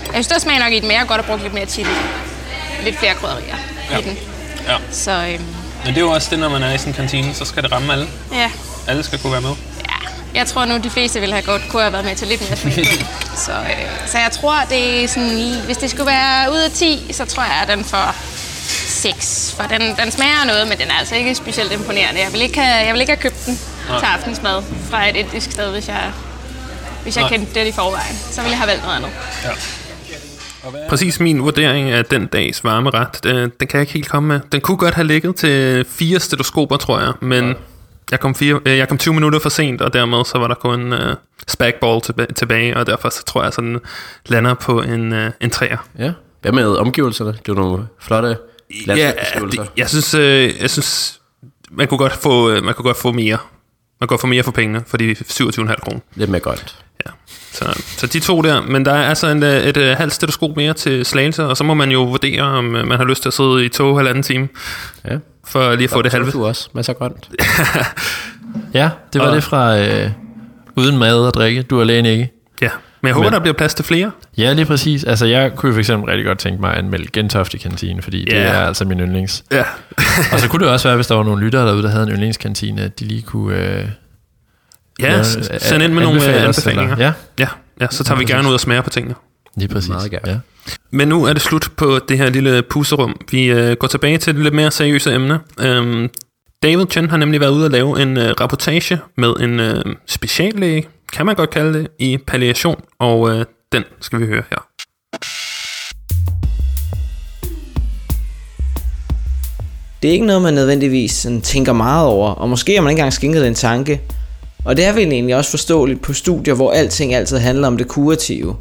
Jeg synes, der smager nok i den mere godt at bruge lidt mere chili. Lidt flere krydderier Ja. i den. Ja. Så øhm, Men det er jo også det, når man er i sådan en kantine, så skal det ramme alle. ja, Alle skal kunne være med. Jeg tror nu, de fleste ville have godt kunne have været med til lidt mere smag. så, øh, så jeg tror, det er sådan... Hvis det skulle være ud af 10, så tror jeg, at den får 6. For den, den smager noget, men den er altså ikke specielt imponerende. Jeg vil ikke have, jeg vil ikke have købt den Nej. til aftensmad fra et indisk sted, hvis jeg, hvis jeg Nej. kendte det i forvejen. Så ville jeg have valgt noget andet. Ja. Præcis min vurdering af den dags varme ret, den, kan jeg ikke helt komme med. Den kunne godt have ligget til fire stetoskoper, tror jeg, men jeg kom, fire, øh, jeg kom 20 minutter for sent, og dermed så var der kun uh, spagball tilbage, tilbage, og derfor så tror jeg, så den lander på en, uh, en træer. Ja. Hvad med omgivelserne? Det jo nogle flotte Ja, det, jeg synes, øh, jeg synes man, kunne godt få, øh, man kunne godt få mere. Man kunne godt få mere for pengene, for de 27,5 kroner. Lidt mere godt. Ja. Så, så de to der, men der er altså en, øh, et, et halvt stetoskop mere til slagelse, og så må man jo vurdere, om øh, man har lyst til at sidde i tog halvanden time. Ja. For lige at få det halve. Du også. Masser af grønt. Ja, det var Og- det fra øh, uden mad og drikke. Du er lægen ikke. Ja, men jeg håber, Men- der bliver plads til flere. Ja, lige præcis. Altså, jeg kunne for eksempel rigtig godt tænke mig at anmelde Gentofte Kantine, fordi det Ja. er altså min yndlings. Ja. og så kunne det også være, hvis der var nogle lyttere derude, der havde en yndlingskantine, at de lige kunne... Øh, Ja, lave- send ind med nogle øh, anbefalinger. Ja, ja, ja, så tager vi gerne ud og smager på tingene. Lige præcis. Meget gerne. Ja. Men nu er det slut på det her lille puserum. Vi øh, går tilbage til det lidt mere seriøse emne. Øhm, David Chen har nemlig været ude at lave en øh, rapportage med en øh, speciallæge, kan man godt kalde det, i palliation, og øh, den skal vi høre her. Det er ikke noget, man nødvendigvis sådan tænker meget over, og måske har man ikke engang skænket en tanke. Og det er vel egentlig også forståeligt på studier, hvor alting altid handler om det kurative.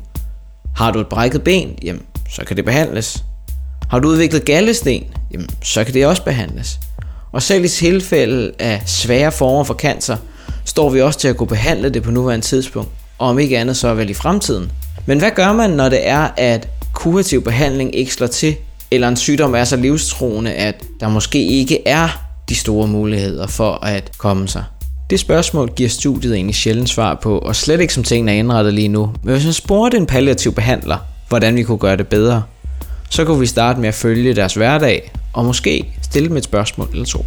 Har du et brækket ben, jamen, så kan det behandles. Har du udviklet gallesten, jamen, så kan det også behandles. Og selv i tilfælde af svære former for cancer, står vi også til at kunne behandle det på nuværende tidspunkt, og om ikke andet så vel i fremtiden. Men hvad gør man, når det er, at kurativ behandling ikke slår til, eller en sygdom er så livstruende, at der måske ikke er de store muligheder for at komme sig? Det spørgsmål giver studiet egentlig sjældent svar på, og slet ikke som tingene er indrettet lige nu. Men hvis man spurgte en palliativ behandler, hvordan vi kunne gøre det bedre, så kunne vi starte med at følge deres hverdag, og måske stille dem et spørgsmål eller to.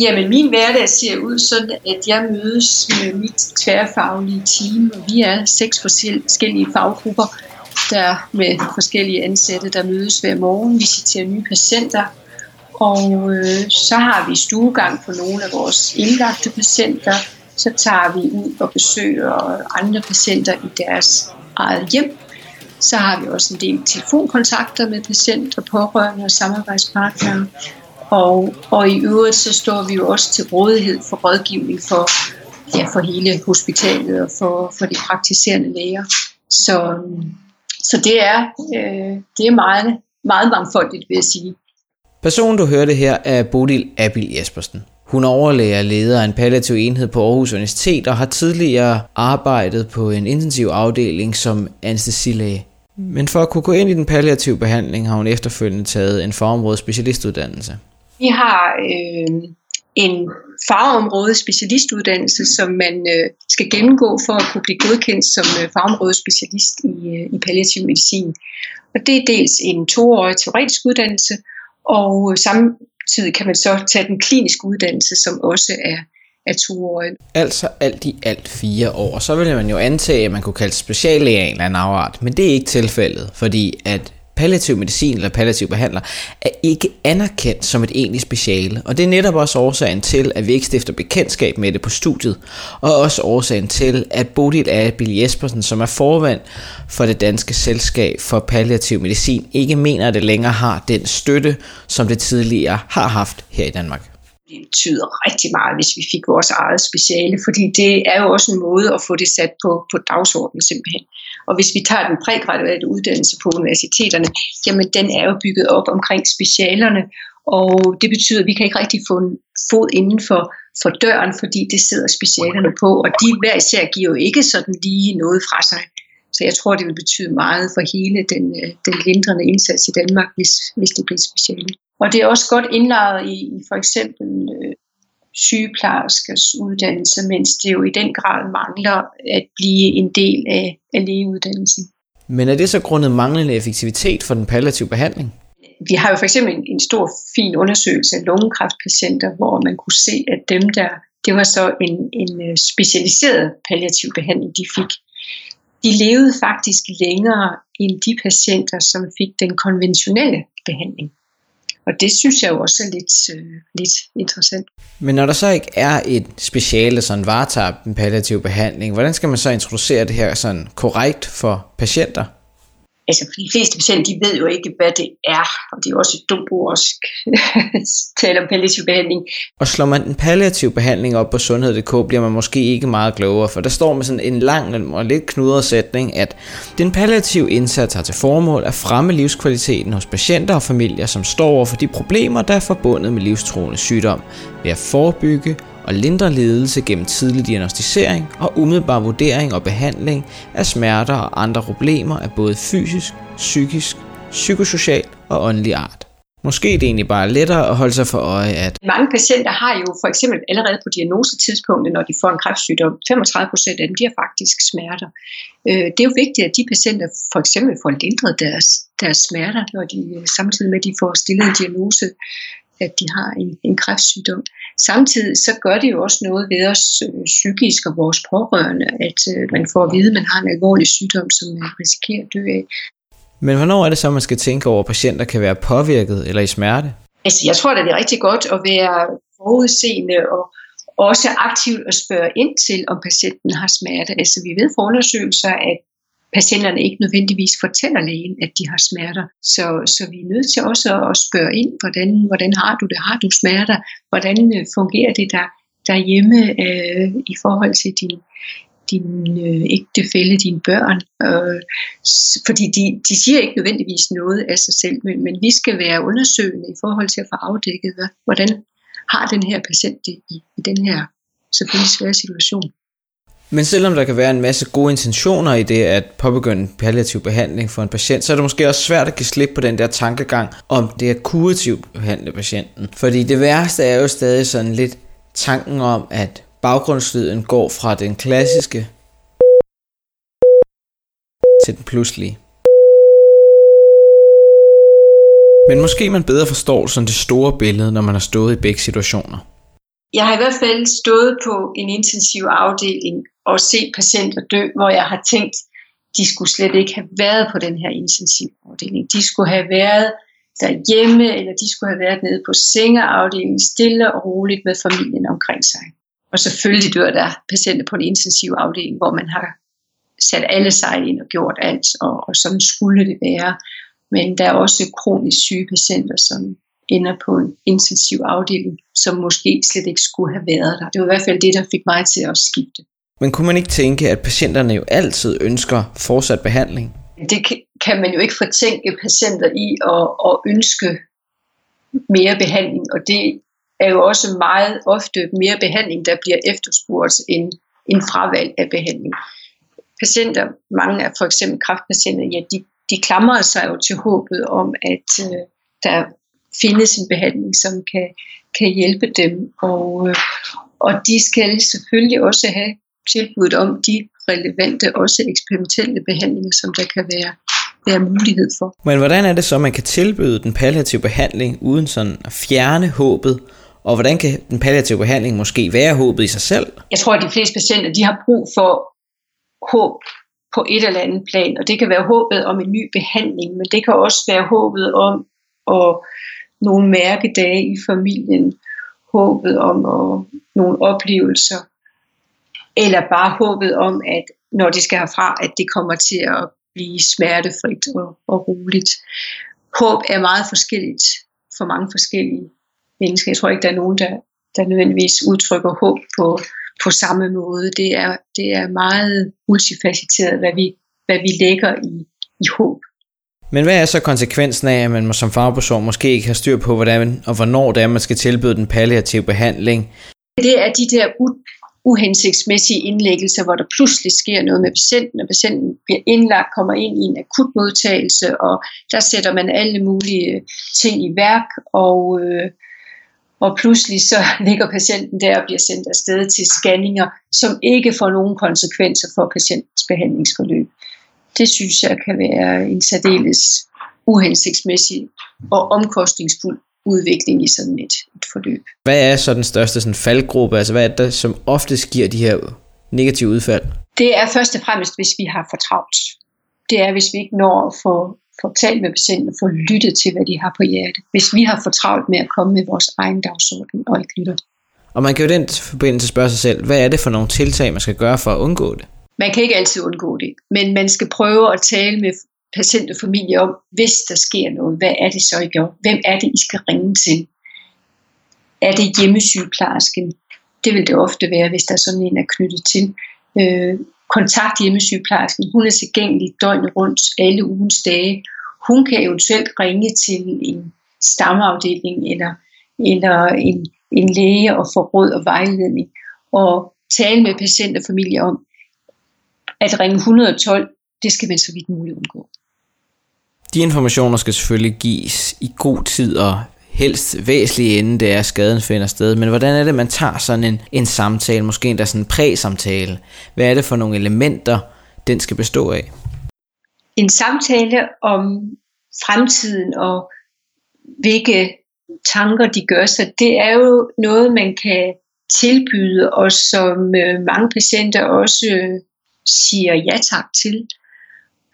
Jamen, min hverdag ser ud sådan, at jeg mødes med mit tværfaglige team, og vi er seks forskellige faggrupper, der med forskellige ansatte, der mødes hver morgen, visiterer nye patienter, og øh, så har vi stuegang på nogle af vores indlagte patienter, så tager vi ud og besøger andre patienter i deres eget hjem. Så har vi også en del telefonkontakter med patienter, pårørende og samarbejdspartnere. Og, og i øvrigt så står vi jo også til rådighed for rådgivning for, ja, for hele hospitalet og for, for de praktiserende læger. Så, så det er, øh, det er meget, meget mangfoldigt, vil jeg sige. Personen, du hørte her, er Bodil Abil Jespersen. Hun overlæger leder af en palliativ enhed på Aarhus Universitet og har tidligere arbejdet på en intensiv afdeling som anestesilæge. Men for at kunne gå ind i den palliative behandling har hun efterfølgende taget en fagområde specialistuddannelse. Vi har øh, en fagområde specialistuddannelse, som man øh, skal gennemgå for at kunne blive godkendt som øh, fagområdespecialist i, øh, i palliativ medicin. Og det er dels en toårig teoretisk uddannelse, og øh, samtidig kan man så tage den kliniske uddannelse, som også er er toårig. Altså alt i alt fire år. Så ville man jo antage, at man kunne kalde speciallæge af en eller anden afart, men det er ikke tilfældet, fordi at palliativ medicin eller palliativ behandler er ikke anerkendt som et egentligt speciale, og det er netop også årsagen til, at vi ikke stifter bekendtskab med det på studiet, og også årsagen til, at Bodil A. Bill Jespersen, som er forvand for det danske selskab for palliativ medicin, ikke mener, at det længere har den støtte, som det tidligere har haft her i Danmark det betyder rigtig meget, hvis vi fik vores eget speciale, fordi det er jo også en måde at få det sat på, på dagsordenen simpelthen. Og hvis vi tager den prægraduelle uddannelse på universiteterne, jamen den er jo bygget op omkring specialerne, og det betyder, at vi kan ikke rigtig få en fod inden for, for døren, fordi det sidder specialerne på, og de hver især giver jo ikke sådan lige noget fra sig. Så jeg tror, det vil betyde meget for hele den, øh, den lindrende indsats i Danmark, hvis, hvis det bliver speciale. Og det er også godt indlejret i, i for eksempel øh, sygeplejerskers uddannelse, mens det jo i den grad mangler at blive en del af, af lægeuddannelsen. Men er det så grundet manglende effektivitet for den palliative behandling? Vi har jo for eksempel en, en stor fin undersøgelse af lungekræftpatienter, hvor man kunne se, at dem der, det var så en, en øh, specialiseret palliativ behandling, de fik. De levede faktisk længere end de patienter, som fik den konventionelle behandling. Og det synes jeg jo også er lidt, øh, lidt interessant. Men når der så ikke er et speciale, sådan varetager den palliative behandling, hvordan skal man så introducere det her sådan korrekt for patienter? Altså de fleste patienter, de ved jo ikke, hvad det er, og det er også et dumt ord at tale om palliativ behandling. Og slår man en palliativ behandling op på sundhed.dk, bliver man måske ikke meget klogere, for der står med sådan en lang og lidt knudret sætning, at den palliative indsats har til formål at fremme livskvaliteten hos patienter og familier, som står over for de problemer, der er forbundet med livstruende sygdom, ved at forebygge og lindre lidelse gennem tidlig diagnostisering og umiddelbar vurdering og behandling af smerter og andre problemer af både fysisk, psykisk, psykosocial og åndelig art. Måske er det egentlig bare lettere at holde sig for øje, at mange patienter har jo for eksempel allerede på diagnosetidspunktet, når de får en kræftsygdom, 35 procent af dem, de har faktisk smerter. Øh, det er jo vigtigt, at de patienter for eksempel får lindret deres, deres smerter, når de øh, samtidig med, at de får stillet en diagnose at de har en, en kræftsygdom. Samtidig så gør det jo også noget ved os øh, psykisk og vores pårørende, at øh, man får at vide, at man har en alvorlig sygdom, som man risikerer at dø af. Men hvornår er det så, man skal tænke over, at patienter kan være påvirket eller i smerte? Altså, jeg tror, at det er rigtig godt at være forudseende og også aktivt at spørge ind til, om patienten har smerte. Altså, vi ved fra undersøgelser, at patienterne ikke nødvendigvis fortæller lægen, at de har smerter. Så, så vi er nødt til også at spørge ind, hvordan, hvordan har du det? Har du smerter? Hvordan øh, fungerer det der derhjemme øh, i forhold til din, din øh, ægtefælde, dine børn? Øh, fordi de, de siger ikke nødvendigvis noget af sig selv, men, men vi skal være undersøgende i forhold til at få afdækket, hvad, hvordan har den her patient det i, i den her selvfølgelig svære situation. Men selvom der kan være en masse gode intentioner i det at påbegynde palliativ behandling for en patient, så er det måske også svært at give slip på den der tankegang om det er kurativt behandle patienten. Fordi det værste er jo stadig sådan lidt tanken om, at baggrundslyden går fra den klassiske til den pludselige. Men måske man bedre forstår sådan det store billede, når man har stået i begge situationer. jeg har i hvert fald stået på en intensiv afdeling og se patienter dø, hvor jeg har tænkt, de skulle slet ikke have været på den her intensivafdeling. De skulle have været derhjemme, eller de skulle have været nede på sengeafdelingen, stille og roligt med familien omkring sig. Og selvfølgelig dør der patienter på en intensiv afdeling, hvor man har sat alle sejl ind og gjort alt, og, og sådan skulle det være. Men der er også kronisk syge patienter, som ender på en intensiv afdeling, som måske slet ikke skulle have været der. Det var i hvert fald det, der fik mig til at skifte. Men kunne man ikke tænke, at patienterne jo altid ønsker fortsat behandling? Det kan man jo ikke fortænke patienter i at, at ønske mere behandling, og det er jo også meget ofte mere behandling, der bliver efterspurgt end, end fravalg af behandling. Patienter, mange af for eksempel kræftpatienter, ja, de, de klamrer sig jo til håbet om, at øh, der findes en behandling, som kan, kan hjælpe dem. Og, øh, og de skal selvfølgelig også have tilbuddet om de relevante, også eksperimentelle behandlinger, som der kan være, være mulighed for. Men hvordan er det så, man kan tilbyde den palliative behandling uden sådan at fjerne håbet? Og hvordan kan den palliative behandling måske være håbet i sig selv? Jeg tror, at de fleste patienter de har brug for håb på et eller andet plan, og det kan være håbet om en ny behandling, men det kan også være håbet om at nogle mærkedage i familien, håbet om at, nogle oplevelser, eller bare håbet om, at når de skal herfra, at det kommer til at blive smertefrit og, og roligt. Håb er meget forskelligt for mange forskellige mennesker. Jeg tror ikke, der er nogen, der, der nødvendigvis udtrykker håb på, på samme måde. Det er, det er meget multifacetteret, hvad vi, hvad vi lægger i, i håb. Men hvad er så konsekvensen af, at man som fagperson måske ikke har styr på, hvordan og hvornår det er, man skal tilbyde den palliative behandling? Det er de der uhensigtsmæssige indlæggelser, hvor der pludselig sker noget med patienten, og patienten bliver indlagt, kommer ind i en akut modtagelse, og der sætter man alle mulige øh, ting i værk, og, øh, og pludselig så ligger patienten der og bliver sendt afsted til scanninger, som ikke får nogen konsekvenser for patientens behandlingsforløb. Det synes jeg kan være en særdeles uhensigtsmæssig og omkostningsfuld udvikling i sådan et, et forløb. Hvad er så den største sådan, faldgruppe? Altså hvad er det, som oftest giver de her negative udfald? Det er først og fremmest, hvis vi har for travlt. Det er, hvis vi ikke når at få, få talt med patienten, få lyttet til, hvad de har på hjertet. Hvis vi har for travlt med at komme med vores egen dagsorden og ikke lytter. Og man kan jo den forbindelse spørge sig selv, hvad er det for nogle tiltag, man skal gøre for at undgå det? Man kan ikke altid undgå det, men man skal prøve at tale med patient og familie om, hvis der sker noget, hvad er det så, I gør? Hvem er det, I skal ringe til? Er det hjemmesygeplejersken? Det vil det ofte være, hvis der er sådan en er knyttet til. Øh, kontakt hjemmesygeplejersken. Hun er tilgængelig døgnet rundt alle ugens dage. Hun kan eventuelt ringe til en stammeafdeling eller, eller en, en læge og få råd og vejledning. Og tale med patient og familie om, at ringe 112, det skal man så vidt muligt undgå. De informationer skal selvfølgelig gives i god tid og helst væsentligt inden det er, skaden finder sted. Men hvordan er det, man tager sådan en, en samtale, måske endda sådan en præ-samtale? Hvad er det for nogle elementer, den skal bestå af? En samtale om fremtiden og hvilke tanker de gør sig, det er jo noget, man kan tilbyde, og som øh, mange patienter også øh, siger ja tak til.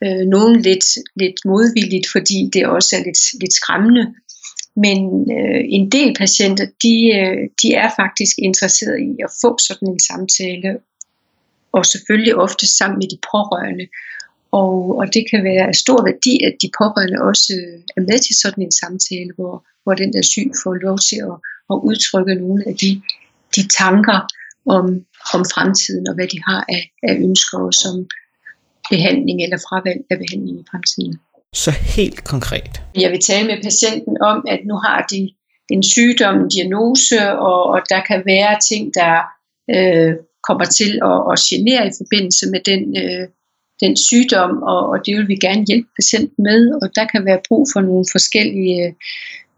Øh, nogen lidt, lidt modvilligt, fordi det også er lidt, lidt skræmmende. Men øh, en del patienter, de, øh, de er faktisk interesseret i at få sådan en samtale, og selvfølgelig ofte sammen med de pårørende. Og, og det kan være af stor værdi, at de pårørende også øh, er med til sådan en samtale, hvor, hvor den der syg får lov til at, at udtrykke nogle af de, de tanker om, om fremtiden, og hvad de har af, af ønsker som, behandling eller fravalg af behandling i fremtiden. Så helt konkret? Jeg vil tale med patienten om, at nu har de en sygdom, en diagnose, og, og der kan være ting, der øh, kommer til at, at genere i forbindelse med den, øh, den sygdom, og, og det vil vi gerne hjælpe patienten med, og der kan være brug for nogle forskellige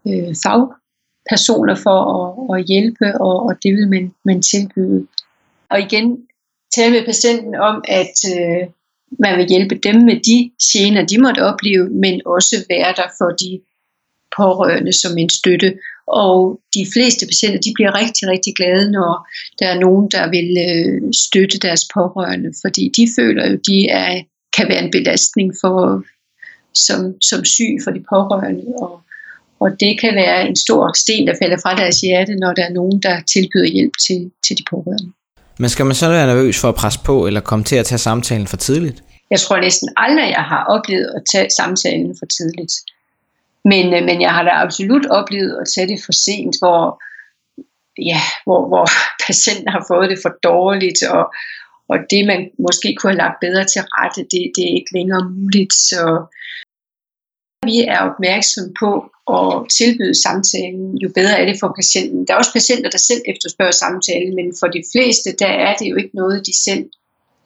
øh, fagpersoner for at, at hjælpe, og, og det vil man, man tilbyde. Og igen, tale med patienten om, at øh, man vil hjælpe dem med de gener, de måtte opleve, men også være der for de pårørende som en støtte. Og de fleste patienter de bliver rigtig, rigtig glade, når der er nogen, der vil øh, støtte deres pårørende, fordi de føler jo, de er, kan være en belastning for, som, som syg for de pårørende. Og, og det kan være en stor sten, der falder fra deres hjerte, når der er nogen, der tilbyder hjælp til, til de pårørende. Men skal man så være nervøs for at presse på, eller komme til at tage samtalen for tidligt? Jeg tror næsten aldrig, jeg har oplevet at tage samtalen for tidligt. Men, øh, men jeg har da absolut oplevet at tage det for sent, hvor, ja, hvor, hvor patienten har fået det for dårligt, og, og det man måske kunne have lagt bedre til rette, det, det er ikke længere muligt. Så vi er opmærksom på og tilbyde samtalen, jo bedre er det for patienten. Der er også patienter, der selv efterspørger samtalen, men for de fleste, der er det jo ikke noget, de selv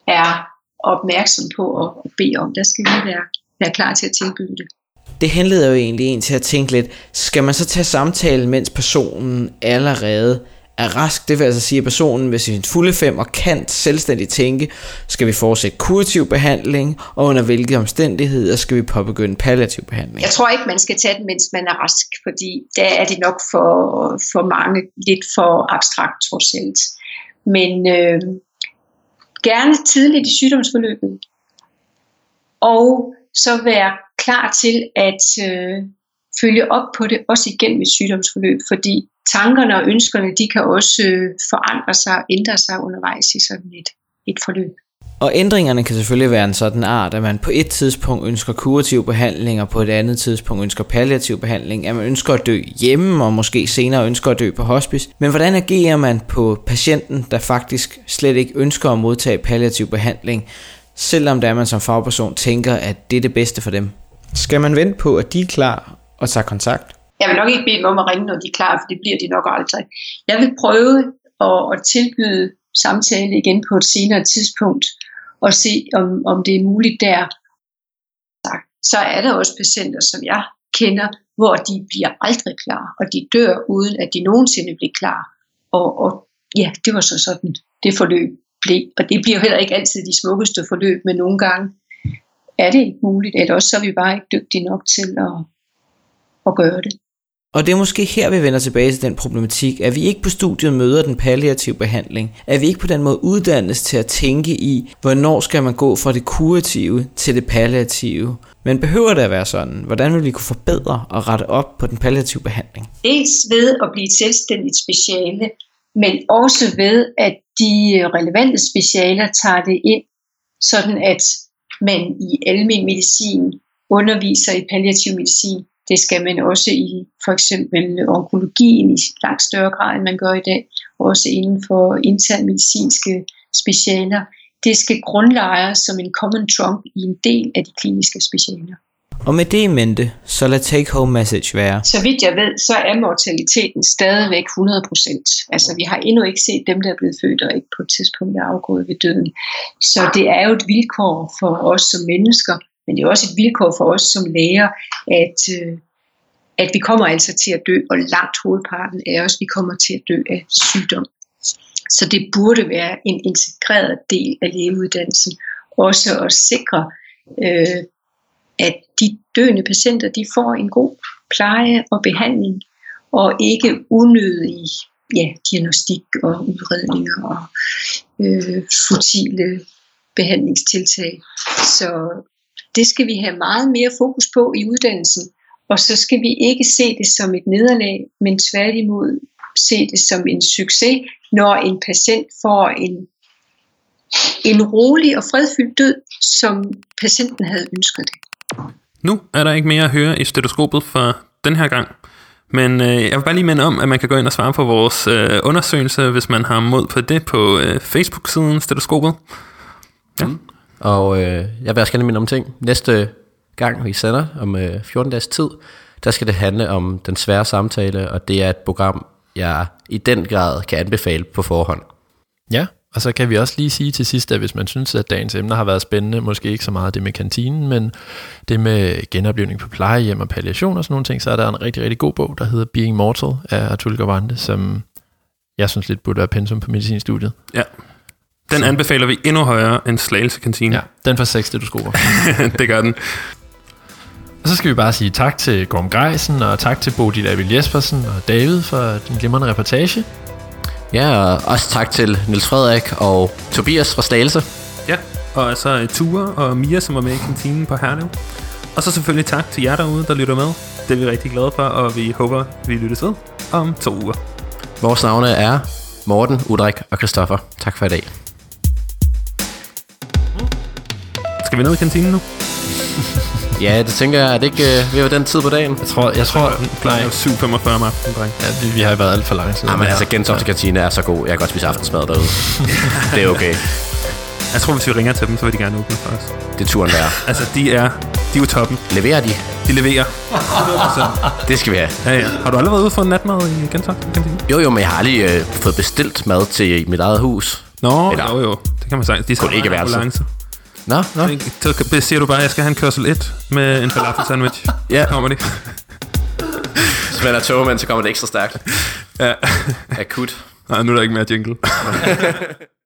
er opmærksom på at bede om. Der skal vi være, være klar til at tilbyde det. Det henleder jo egentlig en til at tænke lidt, skal man så tage samtalen, mens personen allerede er rask? Det vil altså sige, at personen ved sin fulde fem og kan selvstændigt tænke, skal vi fortsætte kurativ behandling, og under hvilke omstændigheder skal vi påbegynde palliativ behandling? Jeg tror ikke, man skal tage den, mens man er rask, fordi der er det nok for, for mange lidt for abstrakt trods alt. Men øh, gerne tidligt i sygdomsforløbet, og så være klar til at øh, følge op på det, også igennem et sygdomsforløb, fordi tankerne og ønskerne, de kan også øh, forandre sig og ændre sig undervejs i sådan et, et forløb. Og ændringerne kan selvfølgelig være en sådan art, at man på et tidspunkt ønsker kurativ behandling, og på et andet tidspunkt ønsker palliativ behandling, at man ønsker at dø hjemme, og måske senere ønsker at dø på hospice. Men hvordan agerer man på patienten, der faktisk slet ikke ønsker at modtage palliativ behandling, selvom der man som fagperson tænker, at det er det bedste for dem? Skal man vente på, at de er klar og tager kontakt? Jeg vil nok ikke bede dem om at ringe, når de er klar, for det bliver de nok aldrig. Jeg vil prøve at, at tilbyde samtale igen på et senere tidspunkt, og se, om, om det er muligt der. Så er der også patienter, som jeg kender, hvor de bliver aldrig klar, og de dør uden at de nogensinde bliver klar. Og, og ja, det var så sådan, det forløb blev. Og det bliver heller ikke altid de smukkeste forløb, men nogle gange er det ikke muligt, eller også så er vi bare ikke dygtige nok til at, at gøre det. Og det er måske her, vi vender tilbage til den problematik, at vi ikke på studiet møder den palliative behandling, at vi ikke på den måde uddannes til at tænke i, hvornår skal man gå fra det kurative til det palliative. Men behøver det at være sådan? Hvordan vil vi kunne forbedre og rette op på den palliative behandling? Dels ved at blive selvstændigt speciale, men også ved, at de relevante specialer tager det ind, sådan at man i almen medicin underviser i palliativ medicin det skal man også i for eksempel onkologien i langt større grad, end man gør i dag, også inden for intern medicinske specialer. Det skal grundlejes som en common trunk i en del af de kliniske specialer. Og med det i mente, så lad take home message være. Så vidt jeg ved, så er mortaliteten stadigvæk 100%. Altså vi har endnu ikke set dem, der er blevet født og ikke på et tidspunkt er afgået ved døden. Så det er jo et vilkår for os som mennesker, men det er også et vilkår for os som læger, at, øh, at vi kommer altså til at dø, og langt hovedparten af os, vi kommer til at dø af sygdom. Så det burde være en integreret del af lægeuddannelsen, også at sikre, øh, at de døende patienter, de får en god pleje og behandling, og ikke unødige ja, diagnostik og udredninger og øh, futile behandlingstiltag. Så det skal vi have meget mere fokus på i uddannelsen. Og så skal vi ikke se det som et nederlag, men tværtimod se det som en succes, når en patient får en, en rolig og fredfyldt død, som patienten havde ønsket det. Nu er der ikke mere at høre i stetoskopet for den her gang. Men øh, jeg vil bare lige minde om, at man kan gå ind og svare på vores øh, undersøgelse, hvis man har mod på det på øh, Facebook-siden Stetoskopet. Ja. Mm. Og øh, jeg vil også gerne minde om ting. Næste gang vi sender om øh, 14 dages tid, der skal det handle om den svære samtale, og det er et program, jeg i den grad kan anbefale på forhånd. Ja, og så kan vi også lige sige til sidst, at hvis man synes, at dagens emner har været spændende, måske ikke så meget det med kantinen, men det med genoplevning på plejehjem og palliation og sådan nogle ting, så er der en rigtig, rigtig god bog, der hedder Being Mortal af Atul Gawande, som jeg synes lidt burde være pensum på medicinstudiet. Ja, den så. anbefaler vi endnu højere end Slagelse Kantine. Ja, den får seks stetoskoper. det gør den. Og så skal vi bare sige tak til Gorm Greisen, og tak til Bodil Abel Jespersen og David for den glimrende reportage. Ja, og også tak til Niels Frederik og Tobias fra Slagelse. Ja, og så Ture og Mia, som var med i kantinen på Herlev. Og så selvfølgelig tak til jer derude, der lytter med. Det er vi rigtig glade for, og vi håber, vi lyttes ved om to uger. Vores navne er Morten, Ulrik og Christoffer. Tak for i dag. Skal vi ned i kantinen nu? Ja, det tænker jeg. Er det ikke øh, ved den tid på dagen? Jeg tror, jeg tror nej. 7.45 om aftenen, dreng. Ja, vi, vi har været alt for langt siden. Nej, men altså Gentofte Kantine er så god. Jeg kan godt spise aftensmad derude. det er okay. Jeg tror, hvis vi ringer til dem, så vil de gerne åbne for os. Det er turen værd. Altså, de er, de er jo toppen. Leverer de? De leverer. altså. Det skal vi have. Ja, ja. Har du aldrig været ude for en natmad i Gentofte Kantine? Jo, jo, men jeg har aldrig øh, fået bestilt mad til mit eget hus. Nå, Eller, jo, jo. Det kan man sige. De skal ikke værelse. Nå, nå. Så siger du bare, at jeg skal have en kørsel 1 med en falafel sandwich. ja. Kommer det. Hvis man er togmand, så kommer det ekstra stærkt. Ja. Akut. Nej, nu er der ikke mere jingle.